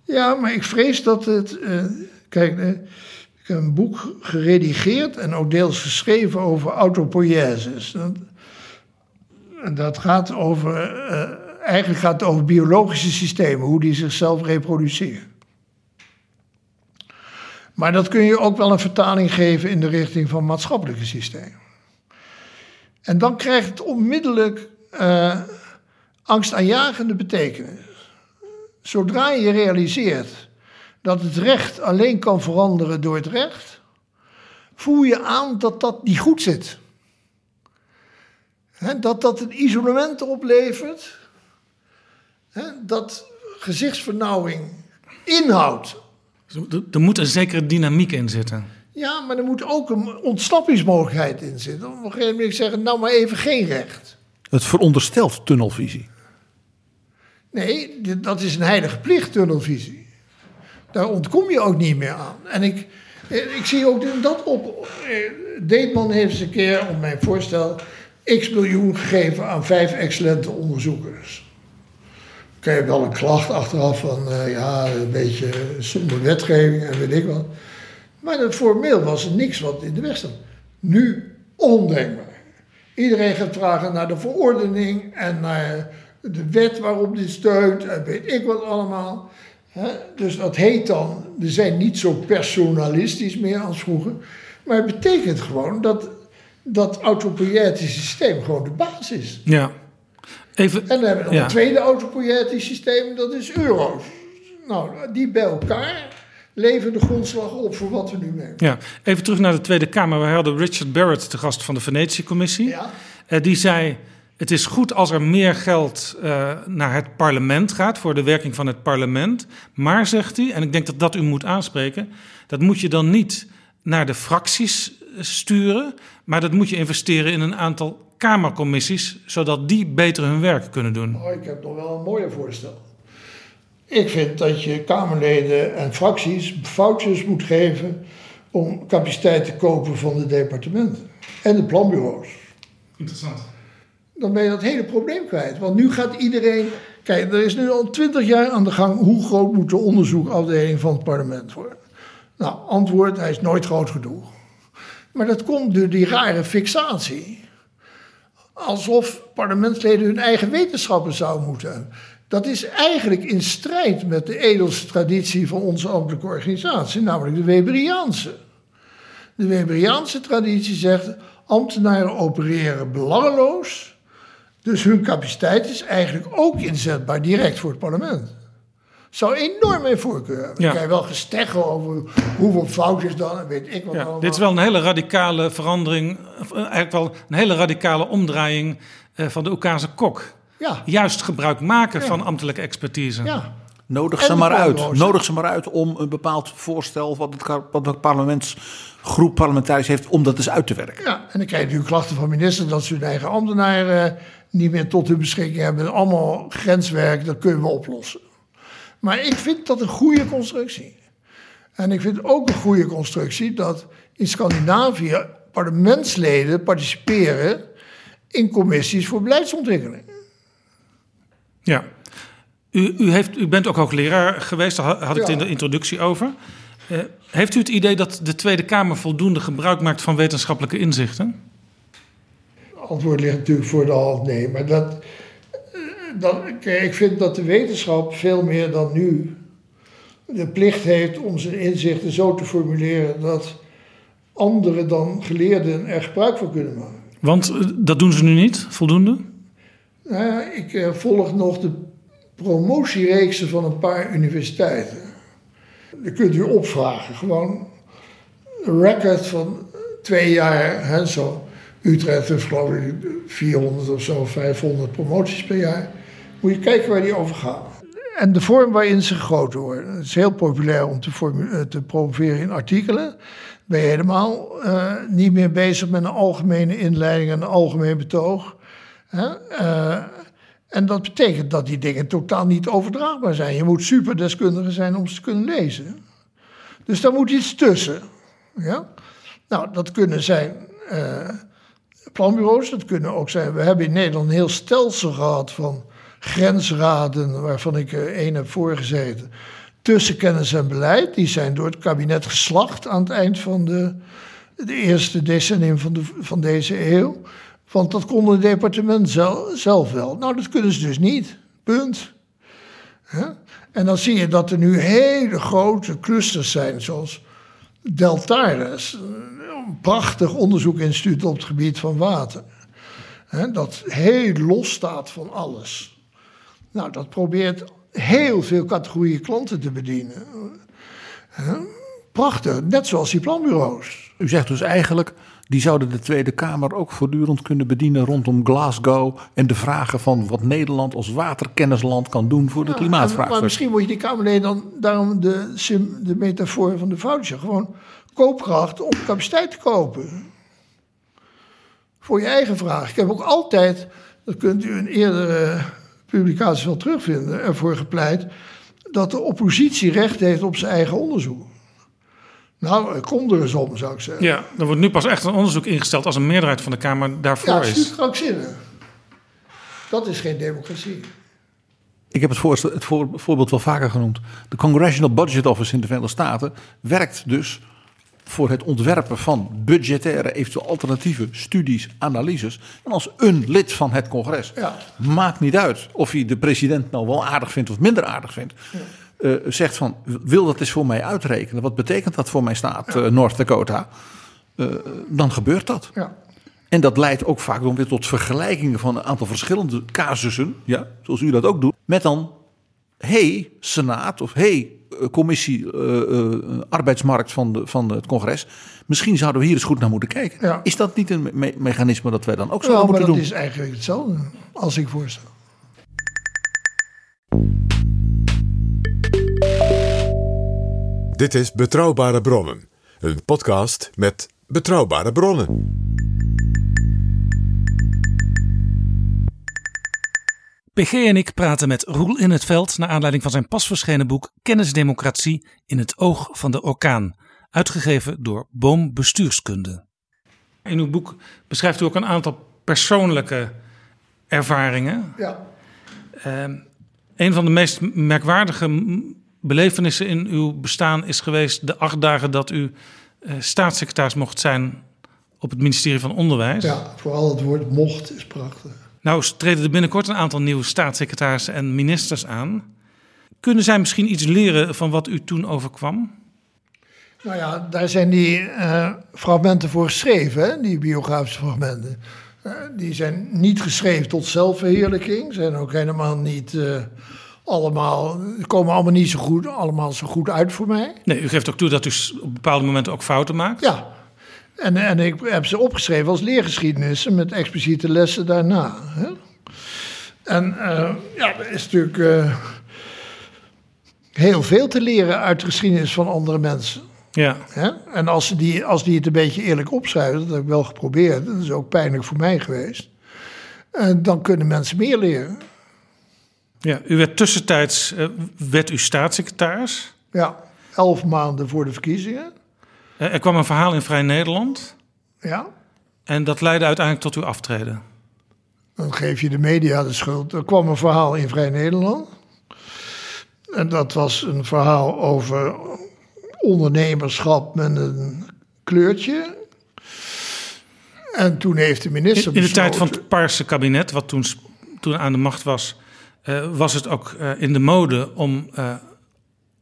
Ja, maar ik vrees dat het. eh, kijk, eh, ik heb een boek geredigeerd en ook deels geschreven over autopoieses. Dat, en dat gaat over. eh, eigenlijk gaat het over biologische systemen, hoe die zichzelf reproduceren. Maar dat kun je ook wel een vertaling geven in de richting van maatschappelijke systemen. En dan krijgt het onmiddellijk eh angstaanjagende betekenis. Zodra je realiseert dat het recht alleen kan veranderen door het recht, voel je aan dat dat niet goed zit. Dat dat een isolement oplevert, hè, dat gezichtsvernauwing inhoudt. Dus Er, er moet een zekere dynamiek in zitten. Ja, maar er moet ook een ontsnappingsmogelijkheid in zitten. Op een gegeven moment zeggen, nou maar even geen recht. Het veronderstelt tunnelvisie. Nee, dat is een heilige plicht, tunnelvisie. Daar ontkom je ook niet meer aan. En ik, eh, ik zie ook dat op. eh, Deetman heeft eens een keer op mijn voorstel x miljoen gegeven aan vijf excellente onderzoekers. Krijg je wel een klacht achteraf van eh, ja, een beetje zonder wetgeving en weet ik wat. Maar formeel was er niks wat in de weg stond. Nu ondenkbaar. Iedereen gaat vragen naar de verordening en naar de wet waarop dit steunt en weet ik wat allemaal. Dus dat heet dan, we zijn niet zo personalistisch meer als vroeger. Maar het betekent gewoon dat dat autopoietische systeem gewoon de basis is. Ja. Even, En dan hebben we nog Ja. een tweede autopoietisch systeem, dat is euro's. Nou, die bij elkaar leveren de grondslag op voor wat we nu mee ja. Even terug naar de Tweede Kamer. We hadden Richard Barrett, de gast van de Venetië-commissie. Ja. Eh, die zei: Het is goed als er meer geld eh, naar het parlement gaat, voor de werking van het parlement. Maar, zegt hij, en ik denk dat dat u moet aanspreken, dat moet je dan niet naar de fracties sturen, maar dat moet je investeren in een aantal Kamercommissies, zodat die beter hun werk kunnen doen. Oh, ik heb nog wel een mooier voorstel. Ik vind dat je Kamerleden en fracties foutjes moet geven om capaciteit te kopen van de departementen en de planbureaus. Interessant. Dan ben je dat hele probleem kwijt. Want nu gaat iedereen. Kijk, er is nu al twintig jaar aan de gang. Hoe groot moet de onderzoekafdeling van het parlement worden? Nou, antwoord: hij is nooit groot genoeg. Maar dat komt door die rare fixatie. Alsof parlementsleden hun eigen wetenschappen zouden moeten. Dat is eigenlijk in strijd met de edelste traditie van onze ambtelijke organisatie, namelijk de Weberiaanse. De Weberiaanse traditie zegt: ambtenaren opereren belangeloos, dus hun capaciteit is eigenlijk ook inzetbaar direct voor het parlement. Zou enorm mijn voorkeur hebben. Ja. Dan kan je wel gesteggel over hoeveel foutjes dan en weet ik wat Ja, allemaal. dit is wel een hele radicale verandering, eh, eigenlijk wel een hele radicale omdraaiing eh, van de Oekase kok. Ja, Juist gebruik maken Ja. van ambtelijke expertise. ja. Nodig En ze maar uit. Nodig ze maar uit om een bepaald voorstel wat, het, wat de parlementsgroep parlementariërs heeft, om dat eens uit te werken. Ja, en dan krijg je natuurlijk klachten van ministers dat ze hun eigen ambtenaren niet meer tot hun beschikking hebben. Allemaal grenswerk, dat kunnen we oplossen. Maar ik vind dat een goede constructie. En ik vind ook een goede constructie dat in Scandinavië parlementsleden participeren in commissies voor beleidsontwikkeling. Ja. U, u, heeft, u bent ook hoogleraar geweest, daar had ik het Ja. in de introductie over. Eh, heeft u het idee dat de Tweede Kamer voldoende gebruik maakt van wetenschappelijke inzichten? antwoord ligt natuurlijk voor de hand nee. Maar dat, eh, kijk, ik vind dat de wetenschap veel meer dan nu de plicht heeft om zijn inzichten zo te formuleren dat anderen dan geleerden er gebruik van kunnen maken. Want eh, dat doen ze nu niet, voldoende? Nou ja, ik eh, volg nog de promotiereeksen van een paar universiteiten. Dat kunt u opvragen. Gewoon een record van twee jaar. Hè, zo. Utrecht heeft geloof ik 400 of zo, 500 promoties per jaar. Moet je kijken waar die over gaan. En de vorm waarin ze gegoten worden. Het is heel populair om te, eh, te promoveren in artikelen. Ben je helemaal eh, niet meer bezig met een algemene inleiding en een algemeen betoog. Eh, en dat betekent dat die dingen totaal niet overdraagbaar zijn. Je moet superdeskundige zijn om ze te kunnen lezen. Dus daar moet iets tussen. Ja? Nou, dat kunnen zijn planbureaus, dat kunnen ook zijn. We hebben in Nederland een heel stelsel gehad van grensraden, waarvan ik er één heb voorgezeten. Tussen kennis en beleid. Die zijn door het kabinet geslacht aan het eind van de, de eerste decennium van, de, van deze eeuw. Want dat kon het departement zelf, zelf wel. Nou, dat kunnen ze dus niet. Punt. En dan zie je dat er nu hele grote clusters zijn, zoals Deltares, een prachtig onderzoekinstituut op het gebied van water. Dat heel los staat van alles. Nou, dat probeert heel veel categorieën klanten te bedienen. Prachtig, net zoals die planbureaus. U zegt dus eigenlijk, die zouden de Tweede Kamer ook voortdurend kunnen bedienen rondom Glasgow en de vragen van wat Nederland als waterkennisland kan doen voor de Ja, klimaatvraag. Maar misschien moet je die Kamerleden dan daarom de, de metafoor van de voucher. Gewoon koopkracht om capaciteit te kopen. Voor je eigen vraag. Ik heb ook altijd, dat kunt u in eerdere publicaties wel terugvinden, ervoor gepleit dat de oppositie recht heeft op zijn eigen onderzoek. Nou, kom er eens om, zou ik zeggen. Ja, er wordt nu pas echt een onderzoek ingesteld als een meerderheid van de Kamer daarvoor Ja, is is. krankzinnig. Dat is geen democratie. Ik heb het, voorstel, het voor- voorbeeld wel vaker genoemd. De Congressional Budget Office in de Verenigde Staten werkt dus voor het ontwerpen van budgettaire, eventueel alternatieve studies, analyses. En als een lid van het congres, Ja. maakt niet uit of hij de president nou wel aardig vindt of minder aardig vindt. eh, zegt van, wil dat eens voor mij uitrekenen? Wat betekent dat voor mijn staat eh, North Dakota? Eh, dan gebeurt dat. Ja. En dat leidt ook vaak dan weer tot vergelijkingen van een aantal verschillende casussen, ja, zoals u dat ook doet, met dan, hey, Senaat of hey, eh, commissie eh, eh, arbeidsmarkt van, de, van het congres, misschien zouden we hier eens goed naar moeten kijken. Ja. Is dat niet een me- mechanisme dat wij dan ook zouden moeten dat doen? is eigenlijk hetzelfde als ik voorstel. Dit is Betrouwbare Bronnen, een podcast met betrouwbare bronnen. PG en ik praten met Roel in het Veld naar aanleiding van zijn pas verschenen boek Kennisdemocratie in het oog van de orkaan, uitgegeven door Boom Bestuurskunde. In uw boek beschrijft u ook een aantal persoonlijke ervaringen. Ja. Ehm, een van de meest merkwaardige belevenissen in uw bestaan is geweest de acht dagen dat u eh, staatssecretaris mocht zijn op het ministerie van Onderwijs. ja, vooral het woord mocht is prachtig. Nou treden er binnenkort een aantal nieuwe staatssecretarissen en ministers aan. Kunnen zij misschien iets leren van wat u toen overkwam? Nou ja, daar zijn die eh, fragmenten voor geschreven, hè? die biografische fragmenten. Eh, die zijn niet geschreven tot zelfverheerlijking, zijn ook helemaal niet eh, allemaal, komen allemaal niet zo goed, allemaal zo goed uit voor mij. Nee, u geeft ook toe dat u op bepaalde momenten ook fouten maakt. Ja, en, en ik heb ze opgeschreven als leergeschiedenissen met expliciete lessen daarna. Hè? En eh, ja, er is natuurlijk eh, heel veel te leren uit de geschiedenis van andere mensen. Ja. Hè? En als, ze die, als die het een beetje eerlijk opschrijven, dat heb ik wel geprobeerd, dat is ook pijnlijk voor mij geweest, eh, dan kunnen mensen meer leren. Ja, u werd tussentijds uh, werd u staatssecretaris. Ja, elf maanden voor de verkiezingen. Uh, er kwam een verhaal in Vrij Nederland. Ja. En dat leidde uiteindelijk tot uw aftreden. Dan geef je de media de schuld. Er kwam een verhaal in Vrij Nederland. En dat was een verhaal over ondernemerschap met een kleurtje. En toen heeft de minister. In, in de tijd van het Paarse kabinet, wat toen, toen aan de macht was, uh, was het ook uh, in de mode om uh,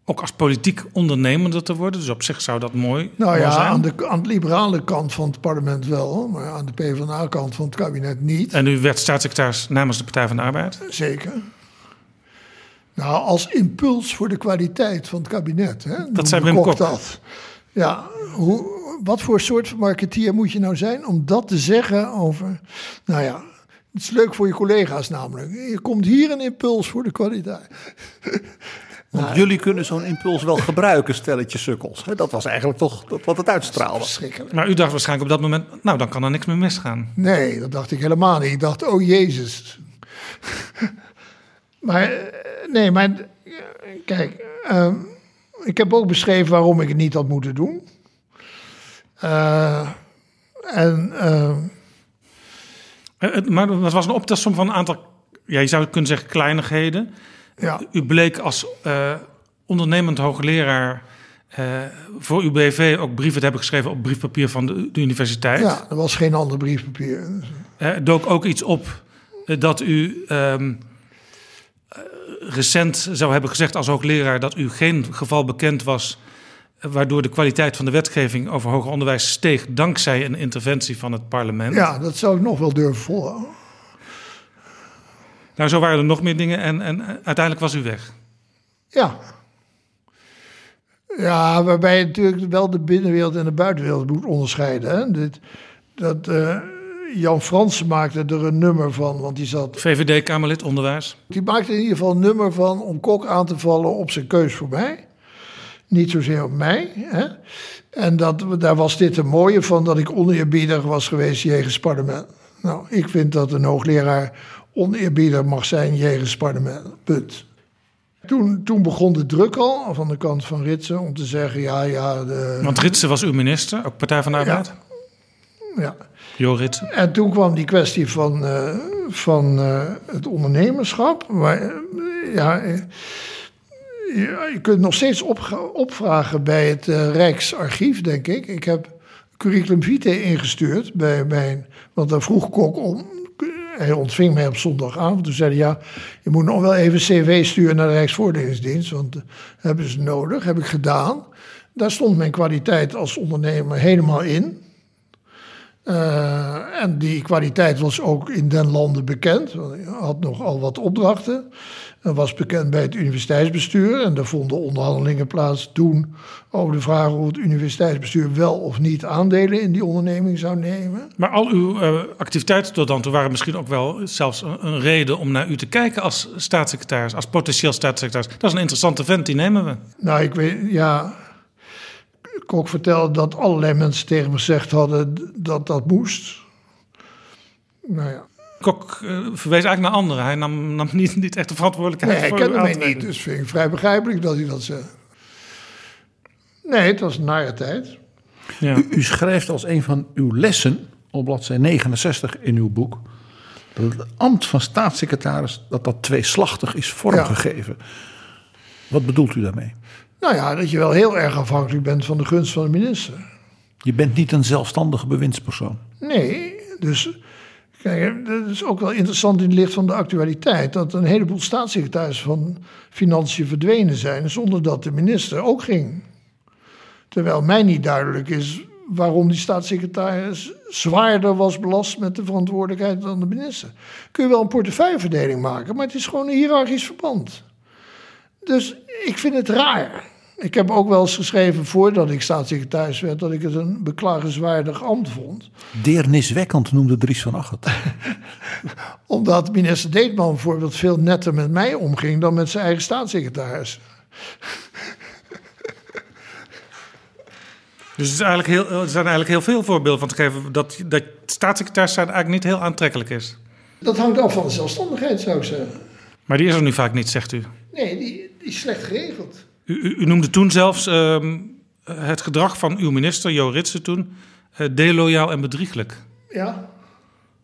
ook als politiek ondernemender te worden. Dus op zich zou dat mooi, nou ja, zijn. Aan de, aan de liberale kant van het parlement wel, maar aan de PvdA-kant van het kabinet niet. En u werd staatssecretaris namens de Partij van de Arbeid? Zeker. Nou, als impuls voor de kwaliteit van het kabinet. Hè? Dat zei Wim Kok. Dat. Ja, hoe, wat voor soort marketeer moet je nou zijn om dat te zeggen over... Nou ja, het is leuk voor je collega's namelijk. Je komt hier een impuls voor de kwaliteit. Want nou, jullie kunnen zo'n impuls wel gebruiken, stelletje sukkels. Dat was eigenlijk toch wat het uitstraalde. Maar u dacht waarschijnlijk op dat moment, nou dan kan er niks meer misgaan. Nee, dat dacht ik helemaal niet. Ik dacht, oh Jezus. maar nee, maar kijk, uh, ik heb ook beschreven waarom ik het niet had moeten doen. Uh, en, uh, maar het was een optelsom van een aantal, ja, je zou kunnen zeggen kleinigheden. Ja. U bleek als uh, ondernemend hoogleraar voor uw BV ook brieven te hebben geschreven op briefpapier van de, de universiteit. Ja, er was geen ander briefpapier. Er dook ook iets op dat u um, recent zou hebben gezegd als hoogleraar dat u geen geval bekend was waardoor de kwaliteit van de wetgeving over hoger onderwijs steeg dankzij een interventie van het parlement. Ja, dat zou ik nog wel durven volgen. Nou, zo waren er nog meer dingen en, en uiteindelijk was u weg. Ja. Ja, waarbij je natuurlijk wel de binnenwereld en de buitenwereld moet onderscheiden. Hè? Dit, dat, uh, Jan Fransen maakte er een nummer van, want die zat... VVD-Kamerlid Onderwijs. Die maakte in ieder geval een nummer van om Kok aan te vallen op zijn keus voor mij. Niet zozeer op mij. Hè? En dat, daar was dit een mooie van, dat ik oneerbiedig was geweest jegens parlement. Nou, ik vind dat een hoogleraar oneerbiedig mag zijn jegens parlement. Punt. Toen, toen begon de druk al van de kant van Ritsen om te zeggen: ja, ja. De... Want Ritsen was uw minister, ook Partij van de Arbeid? Ja. ja. Jo Ritsen. En toen kwam die kwestie van, uh, van uh, het ondernemerschap. Uh, ja, je kunt nog steeds op, opvragen bij het Rijksarchief, denk ik. Ik heb curriculum vitae ingestuurd bij mijn. Want daar vroeg Kok om hij ontving mij op zondagavond. Toen zei hij, ja, je moet nog wel even cv sturen naar de Rijksvoordelingsdienst, want dat hebben ze nodig. Heb ik gedaan. Daar stond mijn kwaliteit als ondernemer helemaal in. Uh, en die kwaliteit was ook in den landen bekend. Ik had nogal wat opdrachten. En was bekend bij het universiteitsbestuur. En er vonden onderhandelingen plaats toen over de vraag of het universiteitsbestuur wel of niet aandelen in die onderneming zou nemen. Maar al uw uh, activiteiten tot dan toe waren misschien ook wel zelfs een, een, reden om naar u te kijken als staatssecretaris, als potentieel staatssecretaris. Dat is een interessante vent, die nemen we. Nou, ik weet, ja. Kok vertelde dat allerlei mensen tegen me gezegd hadden dat dat moest. Nou ja. Kok uh, verwees eigenlijk naar anderen. Hij nam, nam niet, niet echt de verantwoordelijkheid nee, voor hij kende mij uitwerking. niet, dus vind ik vrij begrijpelijk dat hij dat zei. Nee, het was een nare tijd. Ja. U, u schrijft als een van uw lessen op bladzijde 69 in uw boek... dat het ambt van staatssecretaris dat dat tweeslachtig is vormgegeven. Wat bedoelt u daarmee? Nou ja, dat je wel heel erg afhankelijk bent van de gunst van de minister. Je bent niet een zelfstandige bewindspersoon. Nee, dus kijk, dat is ook wel interessant in het licht van de actualiteit. Dat een heleboel staatssecretarissen van Financiën verdwenen zijn zonder dat de minister ook ging. Terwijl mij niet duidelijk is waarom die staatssecretaris zwaarder was belast met de verantwoordelijkheid dan de minister. Kun je wel een portefeuilleverdeling maken, maar het is gewoon een hiërarchisch verband. Dus ik vind het raar. Ik heb ook wel eens geschreven voordat ik staatssecretaris werd dat ik het een beklagenswaardig ambt vond. Deerniswekkend noemde Dries van Acht het. Omdat minister Deetman bijvoorbeeld veel netter met mij omging dan met zijn eigen staatssecretaris. Dus er, is eigenlijk heel, er zijn eigenlijk heel veel voorbeelden van te geven dat, dat staatssecretaris zijn eigenlijk niet heel aantrekkelijk is. Dat hangt af van de zelfstandigheid, zou ik zeggen. Maar die is er nu vaak niet, zegt u. Nee, die, die is slecht geregeld. U, noemde toen zelfs ehm, het gedrag van uw minister, Jo Ritsen toen, eh, deloyaal en bedrieglijk. Ja,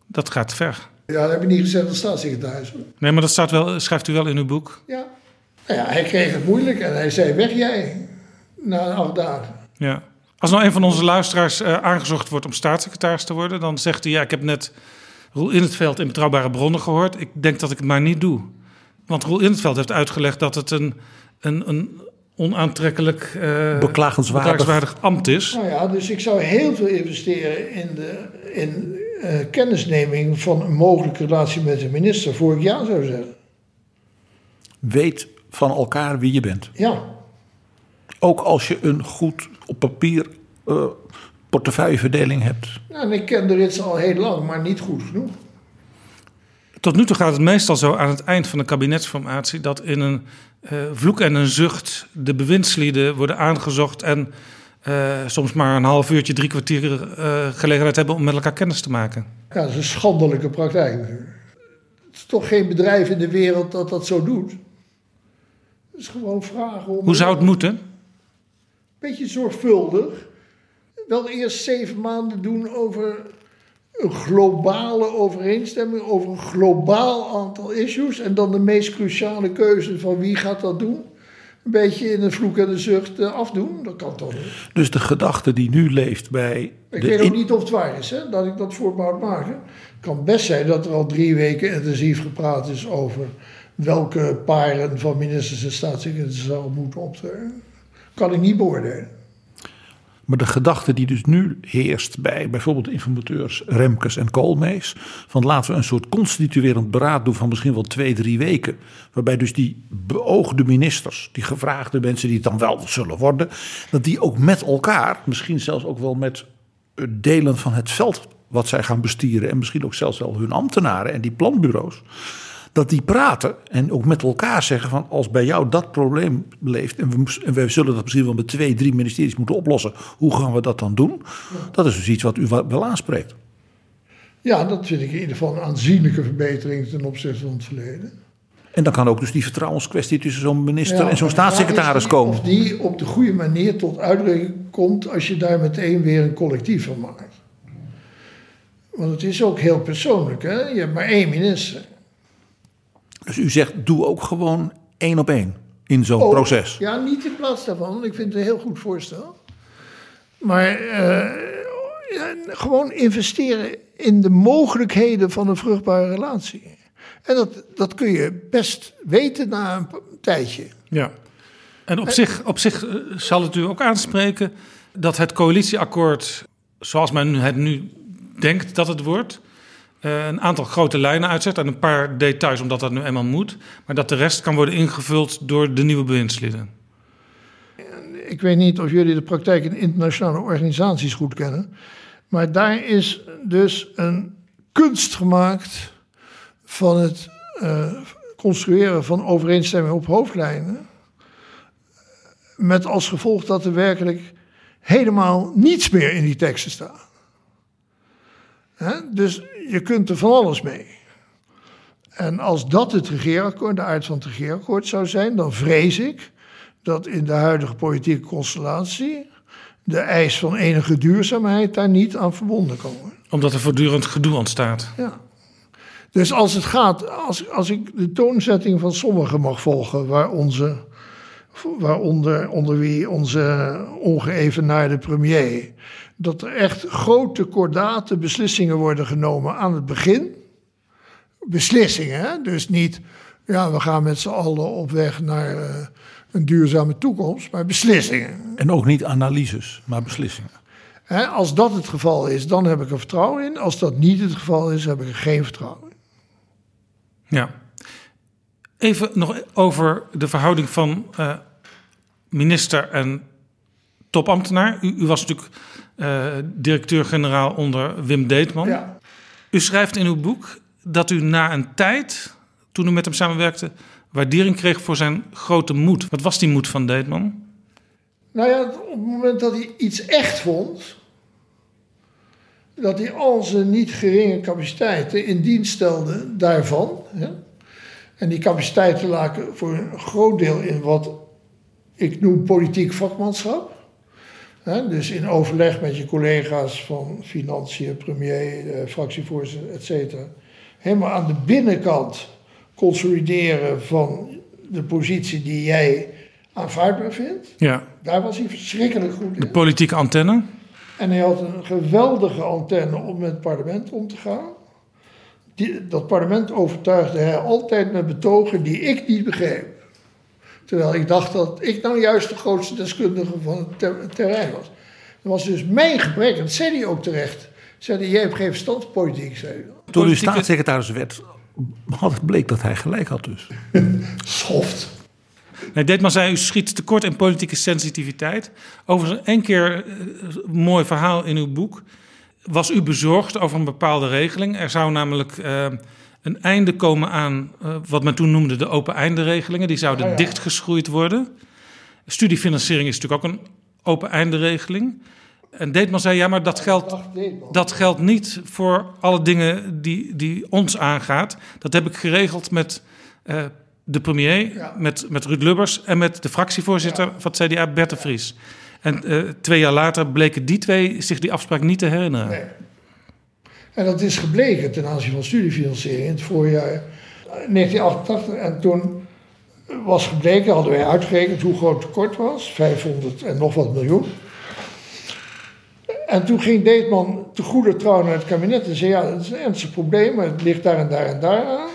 Dat gaat ver. ja dat heb ik niet gezegd als staatssecretaris. Nee, maar dat staat wel, schrijft u wel in uw boek. Ja. Nou ja, hij kreeg het moeilijk en hij zei, weg jij, na acht dagen. Ja. Als nou een van onze luisteraars eh, aangezocht wordt om staatssecretaris te worden, dan zegt hij: Ja, ik heb net Roel in het veld in betrouwbare bronnen gehoord. Ik denk dat ik het maar niet doe. Want Roel in het veld heeft uitgelegd dat het een, een, een onaantrekkelijk, eh, Beklagenswaardig. beklagenswaardig ambt is. Nou ja, dus ik zou heel veel investeren in, de, in eh, kennisneming van een mogelijke relatie met de minister, voor ik ja zou zeggen. Weet van elkaar wie je bent. Ja, Ook als je een goed op papier eh, portefeuilleverdeling hebt. nou, en ik ken de rits al heel lang, maar niet goed genoeg. Tot nu toe gaat het meestal zo aan het eind van een kabinetsformatie dat in een eh, vloek en een zucht de bewindslieden worden aangezocht en eh, soms maar een half uurtje, drie kwartier eh, gelegenheid hebben om met elkaar kennis te maken. Ja, dat is een schandelijke praktijk. Het is toch geen bedrijf in de wereld dat dat zo doet. Het is gewoon vragen om... Hoe zou het moeten? beetje zorgvuldig. Wel eerst zeven maanden doen over een globale overeenstemming, over een globaal aantal issues. En dan de meest cruciale keuze van wie gaat dat doen. Een beetje in een vloek en een zucht eh, afdoen. Dat kan toch niet. Dus de gedachte die nu leeft bij. Ik weet ook niet of het waar is, hè, dat ik dat voorbehoud maken. Het kan best zijn dat er al drie weken intensief gepraat is over welke paren van ministers en staatssecretarissen zou moeten optreden. Kan ik niet beoordelen. Maar de gedachte die dus nu heerst bij bijvoorbeeld informateurs Remkes en Koolmees. Van laten we een soort constituerend beraad doen van misschien wel twee, drie weken. Waarbij dus die beoogde ministers, die gevraagde mensen die het dan wel zullen worden. Dat die ook met elkaar, misschien zelfs ook wel met delen van het veld wat zij gaan bestieren. En misschien ook zelfs wel hun ambtenaren en die planbureaus. Dat die praten en ook met elkaar zeggen van als bij jou dat probleem leeft en we, moes- en we zullen dat misschien wel met twee, drie ministeries moeten oplossen. Hoe gaan we dat dan doen? Dat is dus iets wat u wel aanspreekt. Ja, dat vind ik in ieder geval een aanzienlijke verbetering ten opzichte van het verleden. En dan kan ook dus die vertrouwenskwestie tussen zo'n minister Ja, en zo'n staatssecretaris is komen. Of die op de goede manier tot uitdrukking komt als je daar meteen weer een collectief van maakt. Want het is ook heel persoonlijk, hè? Je hebt maar één minister. Dus u zegt doe ook gewoon één op één in zo'n Ook- proces. Ja, niet in plaats daarvan, want ik vind het een heel goed voorstel. Maar eh, ja, gewoon investeren in de mogelijkheden van een vruchtbare relatie. En dat, dat kun je best weten na een tijdje. Ja. En op zich, op zich eh, zal het u ook aanspreken dat het coalitieakkoord, zoals men het nu denkt dat het wordt, eh, een aantal grote lijnen uitzet en een paar details, omdat dat nu eenmaal moet, maar dat de rest kan worden ingevuld door de nieuwe bewindslieden. Ik weet niet of jullie de praktijk in internationale organisaties goed kennen. Maar daar is dus een kunst gemaakt van het eh, construeren van overeenstemming op hoofdlijnen. Met als gevolg dat er werkelijk helemaal niets meer in die teksten staat. Dus je kunt er van alles mee. En als dat het regeerakkoord, de aard van het regeerakkoord zou zijn, dan vrees ik dat in de huidige politieke constellatie de eis van enige duurzaamheid daar niet aan verbonden kan worden. Omdat er voortdurend gedoe ontstaat. Ja. Dus als het gaat, als, als ik de toonzetting van sommigen mag volgen, waar onze, waaronder onder wie onze ongeëvenaarde premier, dat er echt grote kordate beslissingen worden genomen aan het begin. Beslissingen, hè? dus niet, ja, we gaan met z'n allen op weg naar eh, een duurzame toekomst, maar beslissingen. En ook niet analyses, maar beslissingen. Hè, als dat het geval is, dan heb ik er vertrouwen in. Als dat niet het geval is, heb ik er geen vertrouwen in. Ja. Even nog over de verhouding van eh, minister en topambtenaar. U, u was natuurlijk eh, directeur-generaal onder Wim Deetman. Ja. U schrijft in uw boek dat u na een tijd, toen u met hem samenwerkte, waardering kreeg voor zijn grote moed. Wat was die moed van Deetman? Nou ja, op het moment dat hij iets echt vond, dat hij al zijn niet geringe capaciteiten in dienst stelde daarvan, hè, En die capaciteiten lagen voor een groot deel in wat ik noem politiek vakmanschap. Dus in overleg met je collega's van financiën, premier, eh, fractievoorzitter, et cetera. Helemaal aan de binnenkant consolideren van de positie die jij aanvaardbaar vindt. Ja, Daar was hij verschrikkelijk goed de in. politieke antenne. En hij had een geweldige antenne om met het parlement om te gaan. Die, dat parlement overtuigde hij altijd met betogen die ik niet begreep. Terwijl ik dacht dat ik nou juist de grootste deskundige van het ter- terrein was. Dat was dus mijn gebrek, en dat zei hij ook terecht. Zei hij, jij hebt geen verstand van politiek, zei hij. Toen u staatssecretaris werd, had het bleek dat hij gelijk had dus. Soft. Nee, Deetman zei, u schiet tekort in politieke sensitiviteit. Overigens, één keer eh, een mooi verhaal in uw boek. Was u bezorgd over een bepaalde regeling? Er zou namelijk eh, een einde komen aan eh, wat men toen noemde de open eindenregelingen. Die zouden ja. dichtgeschroeid worden. Studiefinanciering is natuurlijk ook een open eindenregeling. En Deetman zei, ja, maar dat geldt, dat geldt niet voor alle dingen die, die ons aangaat. Dat heb ik geregeld met eh, de premier, Ja. met, met Ruud Lubbers en met de fractievoorzitter van het CDA, Bert de Vries. En eh, twee jaar later bleken die twee zich die afspraak niet te herinneren. Nee. En dat is gebleken ten aanzien van studiefinanciering in het voorjaar eh, 1988. En toen was gebleken, hadden wij uitgerekend hoe groot het tekort was. 500 en nog wat miljoen. En toen ging Deetman te goede trouw naar het kabinet en zei... ja, dat is een ernstig probleem, het ligt daar en daar en daar aan.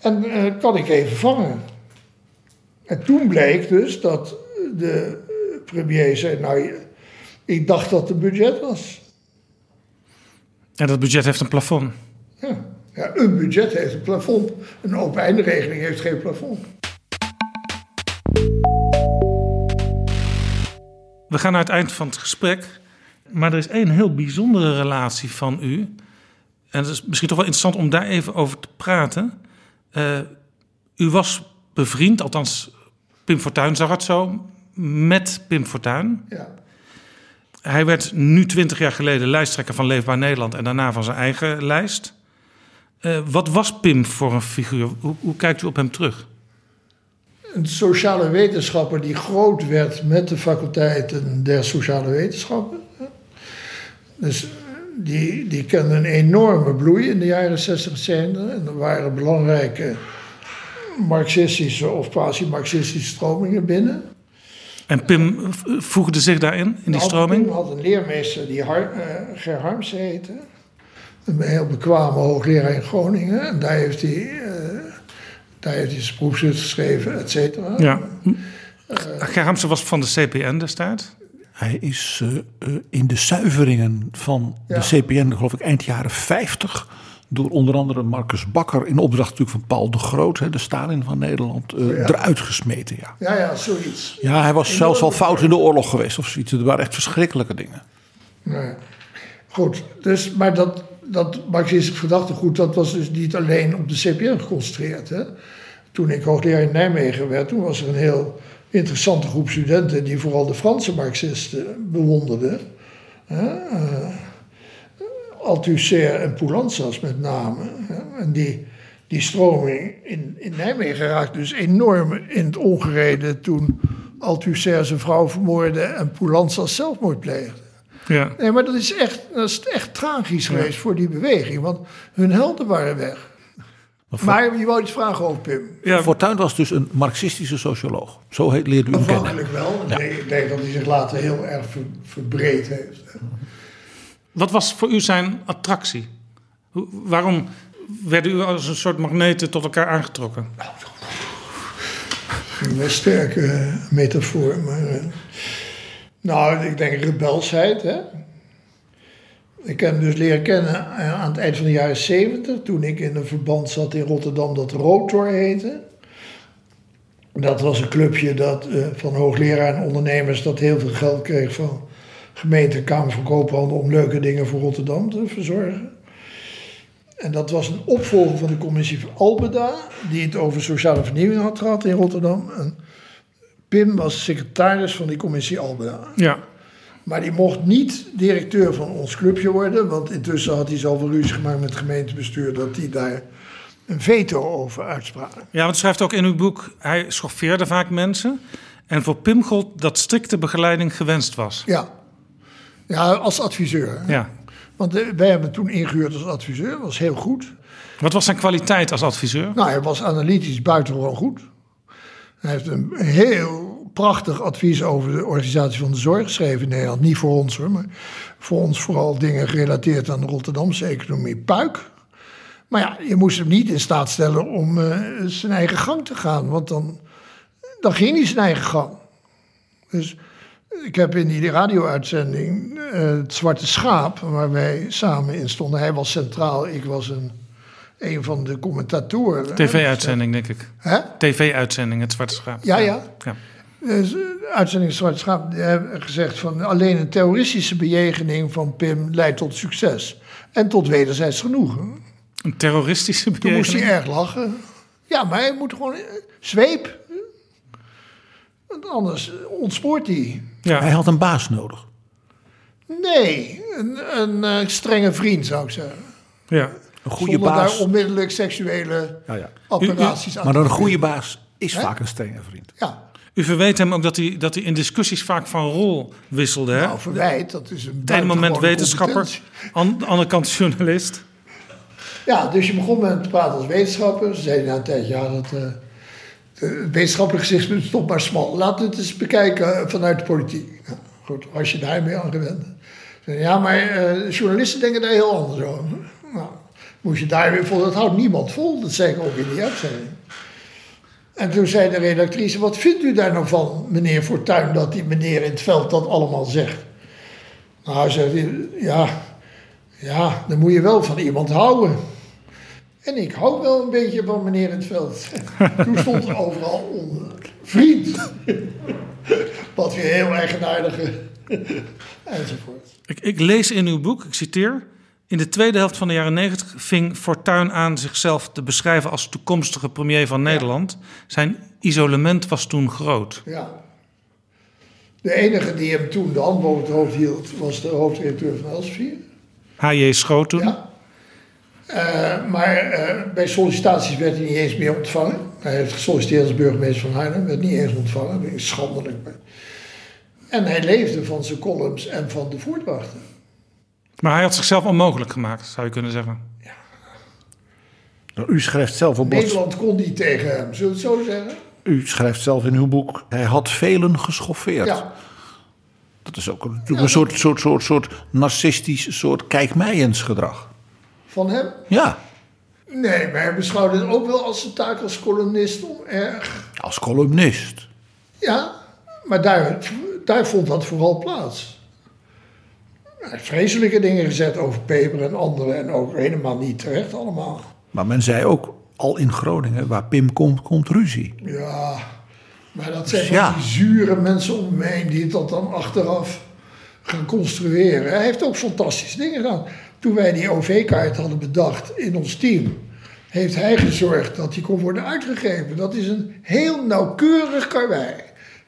En eh, kan ik even vangen? En toen bleek dus dat de premier zei... nou, ik dacht dat het budget was. En dat budget heeft een plafond. Ja. ja, een budget heeft een plafond. Een open eindenregeling heeft geen plafond. We gaan naar het eind van het gesprek. Maar er is één heel bijzondere relatie van u. En het is misschien toch wel interessant om daar even over te praten. Eh, u was bevriend, althans Pim Fortuyn zag het zo, met Pim Fortuyn. Ja. Hij werd nu twintig jaar geleden lijsttrekker van Leefbaar Nederland en daarna van zijn eigen lijst. Eh, wat was Pim voor een figuur? Hoe, hoe kijkt u op hem terug? Een sociale wetenschapper die groot werd met de faculteiten der sociale wetenschappen. Dus die, die kende een enorme bloei in de jaren 60 en 70. En er waren belangrijke marxistische of quasi-marxistische stromingen binnen. En Pim eh, voegde zich daarin, in die Nou, stroming? Pim had een leermeester die Har, eh, Ger Harms heette. Een heel bekwame hoogleraar in Groningen. En daar heeft hij, eh, daar heeft hij zijn proefschrift geschreven, et cetera. Ja. Gerhamse was van de CPN destijds. Hij is eh, eh, in de zuiveringen van Ja. de CPN, geloof ik, eind jaren 50. Door onder andere Marcus Bakker, in opdracht natuurlijk van Paul de Groot, hè, de Stalin van Nederland, eh, Ja. eruit gesmeten. Ja. Ja, ja, zoiets. ja, hij was zelfs al fout in de oorlog geweest of zoiets. Het waren echt verschrikkelijke dingen. Nee. Goed, dus, maar dat, dat marxistisch gedachtegoed, dat was dus niet alleen op de CPN geconcentreerd. Hè? Toen ik hoogleraar in Nijmegen werd, toen was er een heel interessante groep studenten die vooral de Franse marxisten bewonderden. Hè? Eh, Althusser en Poulantzas met name. En die, die stroming in, in Nijmegen raakte dus enorm in het ongereden toen Althusser zijn vrouw vermoordde en Poulantzas zelfmoord pleegde. Ja. Nee, maar dat is echt, dat is echt tragisch geweest voor die beweging, want hun helden waren weg. Maar je wou iets vragen over Pim. Ja, Fortuyn was dus een marxistische socioloog. Zo heet, leerde u hem kennen. Afhankelijk wel. Ik denk- dat hij zich later heel erg ver- verbreed heeft. Wat was voor u zijn attractie? Hoe, waarom werden u als een soort magneten tot elkaar aangetrokken? Een sterke eh, metafoor. Maar, eh, nou, ik denk rebelsheid. Hè? Ik heb hem dus leren kennen eh, aan het eind van de jaren zeventig. Toen ik in een verband zat in Rotterdam dat Rotor heette. Dat was een clubje dat, van hoogleraar en ondernemers dat heel veel geld kreeg van gemeente, Kamer van Koophandel om leuke dingen voor Rotterdam te verzorgen. En dat was een opvolger van de commissie van Albeda, die het over sociale vernieuwing had gehad in Rotterdam. En Pim was secretaris van die commissie Albeda. Ja, Maar die mocht niet directeur van ons clubje worden, want intussen had hij zoveel ruzie gemaakt met het gemeentebestuur dat hij daar een veto over uitspraken. Ja, want schrijft ook in uw boek, hij schoffeerde vaak mensen. En voor Pim gold dat strikte begeleiding gewenst was. Ja, ja als adviseur. Ja. Want eh, wij hebben hem toen ingehuurd als adviseur, dat was heel goed. Wat was zijn kwaliteit als adviseur? Nou, hij was analytisch buitengewoon goed. Hij heeft een heel prachtig advies over de organisatie van de zorg geschreven in Nederland. Niet voor ons hoor, maar voor ons vooral dingen gerelateerd aan de Rotterdamse economie. Puik. Maar ja, je moest hem niet in staat stellen om eh, zijn eigen gang te gaan, want dan, dan ging hij zijn eigen gang. Dus ik heb in die radio-uitzending eh, het Zwarte Schaap, waar wij samen in stonden. Hij was centraal, ik was een, een van de commentatoren. TV-uitzending, denk ik. Hè? TV-uitzending, het Zwarte Schaap. Ja, ja. ja. Dus, de uitzending Zwarte Schaap hebben gezegd van alleen een terroristische bejegening van Pim leidt tot succes. En tot wederzijds genoegen. Een terroristische Toen moest hij bejegening. erg lachen. Ja, maar hij moet gewoon eh, zweep. Want anders ontspoort hij. Ja. Hij had een baas nodig. Nee, een, een eh, strenge vriend zou ik zeggen. ja. Een goede Zonder baas. daar onmiddellijk seksuele Ja, ja. operaties aan Maar een goede baas is vaak een strenge vriend. Ja, U verweet hem ook dat hij, dat hij in discussies vaak van rol wisselde. Hè? nou verwijt, dat is een ene moment wetenschapper, aan de andere kant journalist. Ja, dus je begon met praten als wetenschapper. Ze zeiden na een tijdje, ja, dat, eh, wetenschappelijk gezicht is toch maar smal. Laten we het eens bekijken eh, vanuit de politiek. Goed, als je daarmee aan gewend bent. Zeiden, Ja, maar eh, journalisten denken daar heel anders over. Nou, moest je daar weer vol, dat houdt niemand vol. Dat zei ik ook in die uitzending. En toen zei de redactrice, wat vindt u daar nou van, meneer Fortuyn, dat die meneer in het veld dat allemaal zegt? Nou, zei hij, ja, ja, dan moet je wel van iemand houden. En ik hou wel een beetje van meneer het veld. Toen stond er overal onder vriend. Wat weer heel eigenaardige enzovoort. Ik, ik lees in uw boek, ik citeer... In de tweede helft van de jaren negentig ving Fortuyn aan zichzelf te beschrijven als toekomstige premier van Nederland. Zijn isolement was toen groot. Ja. De enige die hem toen de hand boven het hoofd hield, was de hoofdredacteur van Elsevier. H.J. Schoten. Ja. Eh, maar eh, bij sollicitaties werd hij niet eens meer ontvangen. Hij heeft gesolliciteerd als burgemeester van Haarlem, werd niet eens ontvangen. Ben ik schandelijk. En hij leefde van zijn columns en van de voerdrachten. Maar hij had zichzelf onmogelijk gemaakt, zou je kunnen zeggen. Nou, U schrijft zelf op Nederland kon niet tegen hem, zullen we het zo zeggen? U schrijft zelf in uw boek, hij had velen geschoffeerd. Ja, Dat is ook een, een soort, soort, soort, soort narcistisch, soort kijkmijens gedrag. Van hem? Ja, Nee, maar hij beschouwde het ook wel als zijn taak als columnist om erg... als columnist. Ja, maar daar, daar vond dat vooral plaats. Hij heeft vreselijke dingen gezegd over Peper en anderen en ook helemaal niet terecht allemaal. Maar men zei ook al in Groningen, waar Pim komt, komt ruzie. Ja, maar dat zijn Ja. die zure mensen om me heen die dat dan achteraf gaan construeren. Hij heeft ook fantastische dingen gedaan. Toen wij die OV-kaart hadden bedacht in ons team, heeft hij gezorgd dat die kon worden uitgegeven. Dat is een heel nauwkeurig karwei.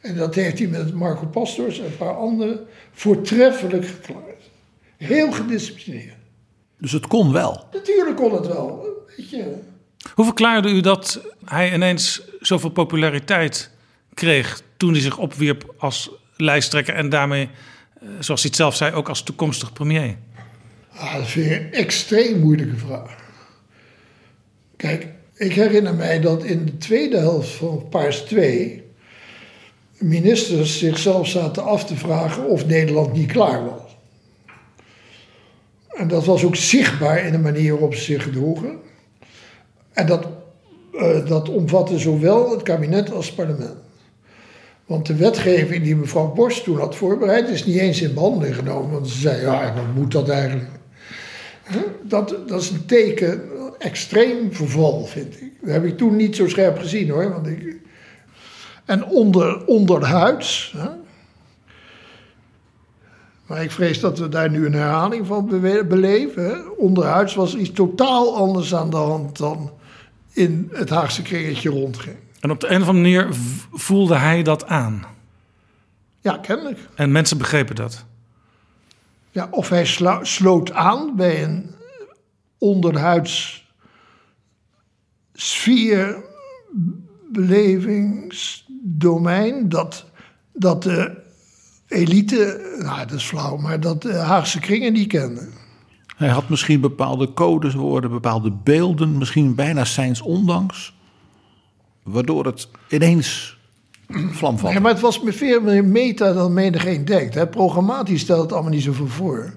En dat heeft hij met Marco Pastors en een paar anderen voortreffelijk geklaard. Heel gedisciplineerd. Dus het kon wel. Natuurlijk kon het wel. Weet je, Hoe verklaarde u dat hij ineens zoveel populariteit kreeg toen hij zich opwierp als lijsttrekker en daarmee, eh, zoals hij het zelf zei, ook als toekomstig premier? Ah, dat vind ik een extreem moeilijke vraag. Kijk, ik herinner mij dat in de tweede helft van Paars 2 ministers zichzelf zaten af te vragen of Nederland niet klaar was. En dat was ook zichtbaar in de manier waarop ze zich gedroegen. En dat, eh, dat omvatte zowel het kabinet als het parlement. Want de wetgeving die mevrouw Borst toen had voorbereid, is niet eens in behandeling genomen. Want ze zei, ja, wat moet dat eigenlijk? Dat, dat is een teken, extreem verval, vind ik. Dat heb ik toen niet zo scherp gezien hoor. Want ik... En onder, onderhuids, hè? maar ik vrees dat we daar nu een herhaling van beleven. Hè? Onderhuids was iets totaal anders aan de hand dan in het Haagse kringetje rondging. En op de een of andere manier voelde hij dat aan. Ja, kennelijk. En mensen begrepen dat. Ja, of hij sloot aan bij een onderhuids sfeerbelevingsdomein dat, dat de elite, nou dat is flauw, maar dat de Haagse kringen niet kenden. Hij had misschien bepaalde codeswoorden, bepaalde beelden, misschien bijna zijns ondanks. Waardoor het ineens vlam valt. Ja, maar het was veel meer meta dan menigeen denkt. Hè. Programmatisch stelt het allemaal niet zoveel voor.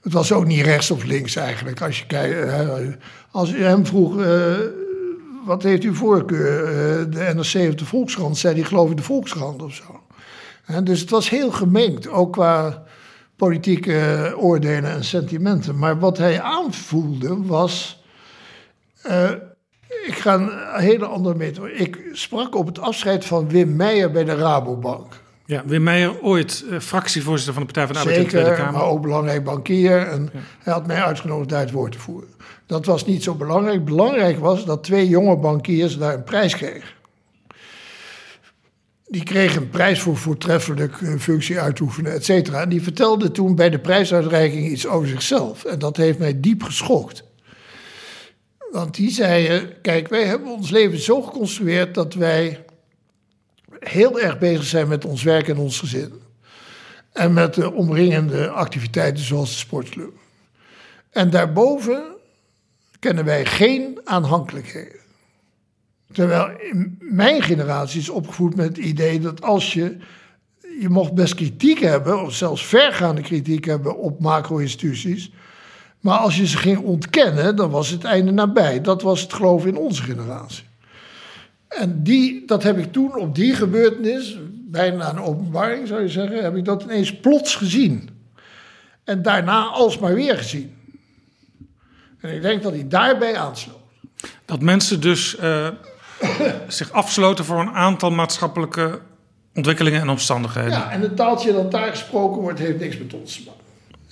Het was ook niet rechts of links eigenlijk. Als je kijkt, hè, als hem vroeg, eh, wat heeft u voorkeur? Eh, de NRC of de Volkskrant? Zei hij geloof ik de Volkskrant of zo. Dus het was heel gemengd, ook qua politieke oordelen en sentimenten. Maar wat hij aanvoelde was... eh, ik ga een hele andere methode. Ik sprak op het afscheid van Wim Meijer bij de Rabobank. Ja, Wim Meijer, ooit eh, fractievoorzitter van de Partij van de Arbeid in de Tweede Kamer. maar ook belangrijk bankier. En hij had mij uitgenodigd daar het woord te voeren. Dat was niet zo belangrijk. Belangrijk was dat twee jonge bankiers daar een prijs kregen. Die kregen een prijs voor voortreffelijk eh, functie uitoefenen, et cetera. En die vertelde toen bij de prijsuitreiking iets over zichzelf. En dat heeft mij diep geschokt. Want die zeiden, kijk, wij hebben ons leven zo geconstrueerd dat wij heel erg bezig zijn met ons werk en ons gezin. En met de omringende activiteiten zoals de sportclub. En daarboven kennen wij geen aanhankelijkheden. Terwijl mijn generatie is opgevoed met het idee dat als je. Je mocht best kritiek hebben, of zelfs vergaande kritiek hebben op macro-instituties. Maar als je ze ging ontkennen, dan was het einde nabij. Dat was het geloof in onze generatie. En die, dat heb ik toen op die gebeurtenis, bijna een openbaring zou je zeggen, heb ik dat ineens plots gezien. En daarna alsmaar weer gezien. En ik denk dat hij daarbij aansloot. Dat mensen dus eh, zich afsloten voor een aantal maatschappelijke ontwikkelingen en omstandigheden. Ja, en het taaltje dat daar gesproken wordt, heeft niks met ons te maken.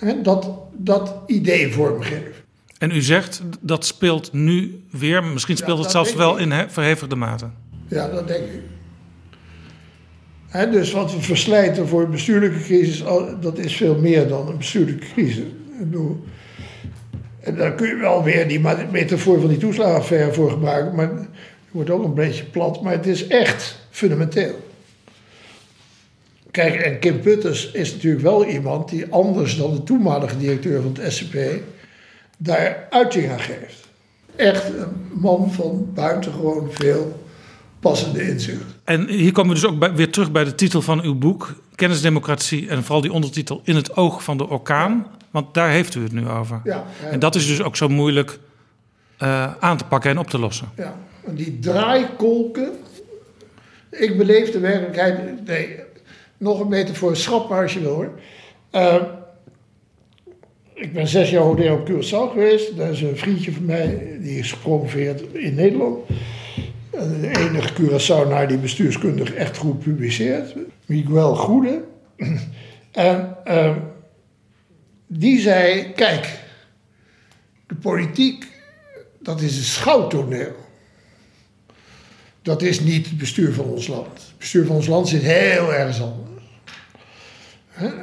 Hè, Dat, dat idee vormgeven. En u zegt dat speelt nu weer, misschien speelt het zelfs wel ik. in he- verhevigde mate. Ja, dat denk ik. Dus wat we verslijten voor een bestuurlijke crisis, dat is veel meer dan een bestuurlijke crisis. Ik bedoel, en daar kun je wel weer die metafoor van die toeslagenaffaire voor gebruiken, maar het wordt ook een beetje plat, maar het is echt fundamenteel. Kijk, en Kim Putters is natuurlijk wel iemand die anders dan de toenmalige directeur van het SCP daar uiting aan geeft. Echt een man van buitengewoon veel passende inzicht. En hier komen we dus ook bij- weer terug bij de titel van uw boek, Kennisdemocratie en vooral die ondertitel In het oog van de orkaan. Want daar heeft u het nu over. Ja, En dat is dus ook zo moeilijk eh, aan te pakken en op te lossen. Ja, en die draaikolken. Ik beleef de werkelijkheid. Nee, nog een metafoor, schrap maar als je wil hoor. Eh, ik ben zes jaar op Curaçao geweest. Daar is een vriendje van mij, die is gepromoveerd in Nederland. De enige Curaçaonaar die bestuurskundig echt goed publiceert. Miguel Goede. En eh, die zei, kijk, de politiek dat is een schouwtoneel. Dat is niet het bestuur van ons land. Het bestuur van ons land zit heel ergens anders.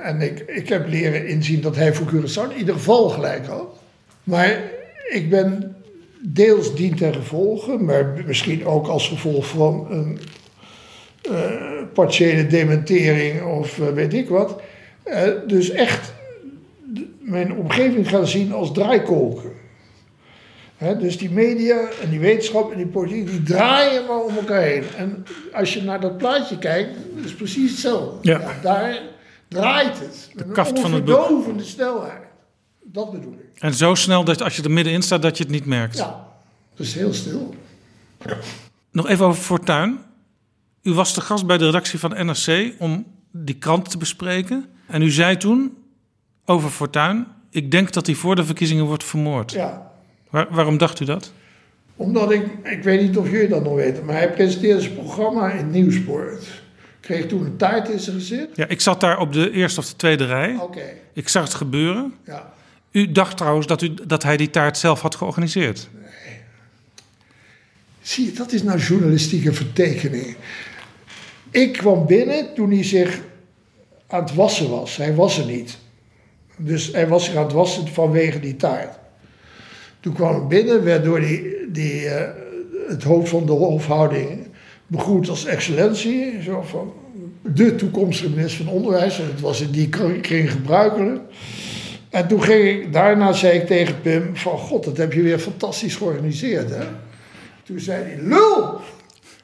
En ik, ik heb leren inzien dat hij voor Curaçao in ieder geval gelijk had. Maar ik ben deels dien ten gevolge, maar misschien ook als gevolg van een eh, partiële dementering of eh, weet ik wat. eh, dus echt mijn omgeving gaan zien als draaikolken. Hè, dus die media en die wetenschap en die politiek, die draaien maar om elkaar heen. En als je naar dat plaatje kijkt, is het precies hetzelfde. Ja. daar draait het. Met kaft een van het boek. snelheid. Dat bedoel ik. En zo snel dat als je er middenin staat, dat je het niet merkt. Ja, dat is heel stil. Nog even over Fortuin. U was de gast bij de redactie van NRC om die krant te bespreken. En u zei toen over Fortuin... ik denk dat hij voor de verkiezingen wordt vermoord. Ja, Waar- waarom dacht u dat? omdat ik, ik weet niet of jullie dat nog weten, maar hij presenteerde zijn programma in Nieuwsport. Kreeg toen een taart in zijn gezicht. Ja, ik zat daar op de eerste of de tweede rij. Oké, Ik zag het gebeuren. ja. U dacht trouwens dat, u, dat hij die taart zelf had georganiseerd. Zie je, dat is nou journalistieke vertekening. Ik kwam binnen toen hij zich aan het wassen was. Hij was er niet. Dus hij was zich aan het wassen vanwege die taart. Toen kwam ik binnen, werd door die, die eh, het hoofd van de hofhouding begroet als excellentie. Zo van de toekomstige minister van Onderwijs. Het was in die kring gebruikelijk. En toen ging ik, daarna zei ik tegen Pim van... God, dat heb je weer fantastisch georganiseerd, hè? Toen zei hij, lul!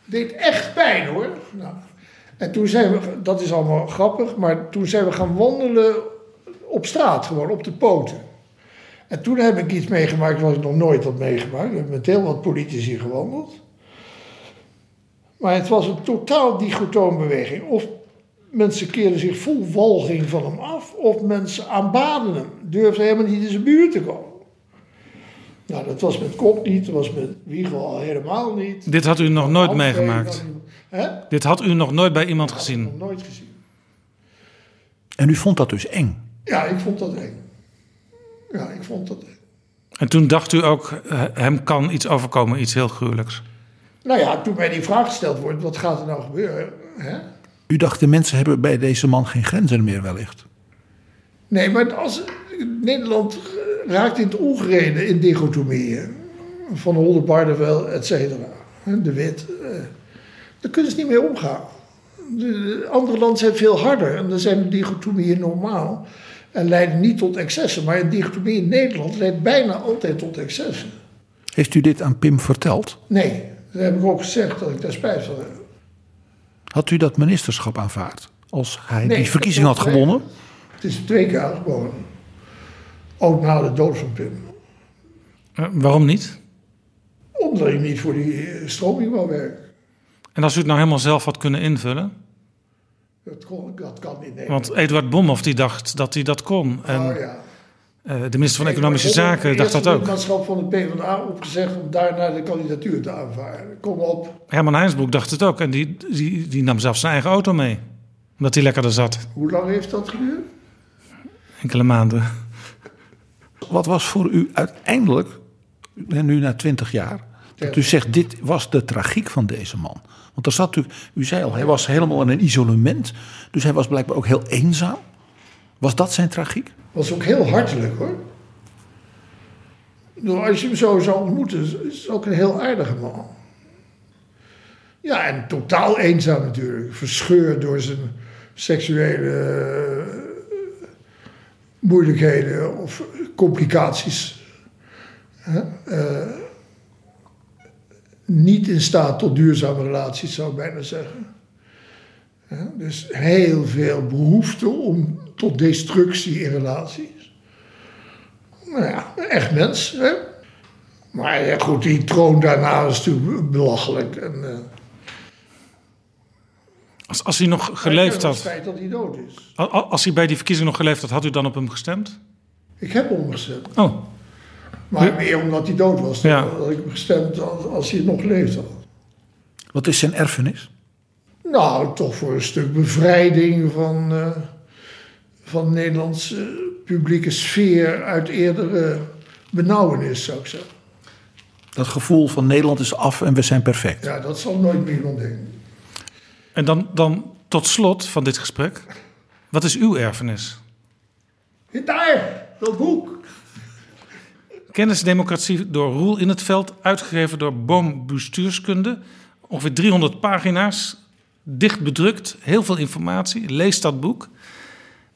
Deed echt pijn, hoor. Nou, en toen zijn we, dat is allemaal grappig, maar toen zijn we gaan wandelen op straat, gewoon op de poten. En toen heb ik iets meegemaakt wat ik nog nooit had meegemaakt. We hebben met heel wat politici gewandeld. Maar het was een totaal dichotoom beweging. Of mensen keerden zich vol walging van hem af, of mensen aanbaden hem. Durfden helemaal niet in zijn buurt te komen. Nou, dat was met Kok niet, dat was met Wiegel al helemaal niet. Dit had u nog nooit Handveen meegemaakt. Hè? Dit had u nog nooit bij iemand gezien. Nog nooit gezien. En u vond dat dus eng. Ja, ik vond dat eng. Ja, ik vond dat eng. En toen dacht u ook, eh, hem kan iets overkomen, iets heel gruwelijks. Nou ja, toen mij die vraag gesteld wordt, wat gaat er nou gebeuren? Hè? U dacht, de mensen hebben bij deze man geen grenzen meer wellicht. Nee, maar als Nederland raakt in het ongereden in dichotomieën. Van Oldenbarneveld, et cetera. De wit. eh, Daar kunnen ze niet mee omgaan. De, de andere landen zijn veel harder. En dan zijn de dichotomieën normaal. En leiden niet tot excessen. Maar een dichotomie in Nederland leidt bijna altijd tot excessen. Heeft u dit aan Pim verteld? Nee, dat heb ik ook gezegd dat ik daar spijt van heb. Had u dat ministerschap aanvaard? Als hij Nee, die verkiezing had dat- gewonnen? Het is twee keer uitgewonnen. Ook na de dood van Pim. Eh, waarom niet? Omdat ik niet voor die eh, stroming wou werken. En als u het nou helemaal zelf had kunnen invullen? Dat, kon, dat kan niet. Nee. Want Eduard Bomhoff die dacht dat hij dat kon. En oh, ja. Eh, de minister van Economische Zaken dacht dat ook. het lidmaatschap van de PvdA opgezegd om daarna de kandidatuur te aanvaarden. Kom op, Herman Heinsbroek dacht het ook. En die, die, die nam zelfs zijn eigen auto mee. Omdat hij lekkerder zat. hoe lang heeft dat geduurd? Enkele maanden. Wat was voor u uiteindelijk, en nu na twintig jaar, dat u zegt, dit was de tragiek van deze man? Want er zat u, u zei al, hij was helemaal in een isolement. Dus hij was blijkbaar ook heel eenzaam. Was dat zijn tragiek? Was ook heel hartelijk hoor. Als je hem zo zou ontmoeten, is het ook een heel aardige man. Ja, en totaal eenzaam natuurlijk. Verscheurd door zijn seksuele eh, moeilijkheden of complicaties. Eh, niet in staat tot duurzame relaties, zou ik bijna zeggen. Dus heel veel behoefte om, tot destructie in relaties. Nou ja, een echt mens. Hè? Maar ja, goed, die troon daarna is natuurlijk belachelijk. En, eh, Als, als hij nog geleefd Het had, feit dat hij dood is. als hij bij die verkiezing nog geleefd had, had u dan op hem gestemd? Ik heb omgestemd. Oh, Maar meer omdat hij dood was. Dan Ja. had ik hem gestemd als, als hij nog geleefd had. Wat is zijn erfenis? Nou, toch voor een stuk bevrijding van, eh, van de Nederlandse publieke sfeer uit eerdere benauwenis, zou ik zeggen. Dat gevoel van Nederland is af en we zijn perfect. Ja, dat zal nooit meer iemand denken. en dan, dan tot slot van dit gesprek. Wat is uw erfenis? Daar, dat boek. Kennisdemocratie door Roel in het Veld, uitgegeven door Boom Bestuurskunde. Ongeveer 300 pagina's, dicht bedrukt, heel veel informatie. Lees dat boek.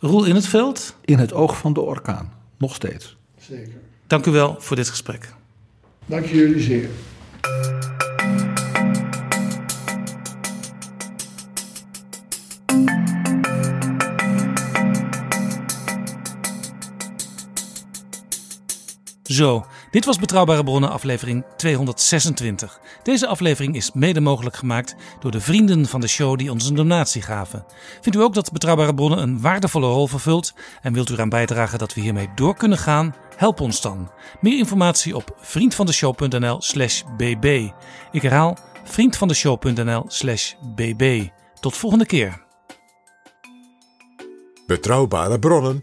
Roel in het Veld, In het oog van de orkaan. Nog steeds. Zeker. dank u wel voor dit gesprek. Dank jullie zeer. Zo, dit was Betrouwbare Bronnen aflevering 226. Deze aflevering is mede mogelijk gemaakt door de vrienden van de show die ons een donatie gaven. Vindt u ook dat Betrouwbare Bronnen een waardevolle rol vervult en wilt u eraan bijdragen dat we hiermee door kunnen gaan? Help ons dan. Meer informatie op vriendvandeshow.nl/slash bb. Ik herhaal vriendvandeshow.nl/slash bb. Tot volgende keer. Betrouwbare bronnen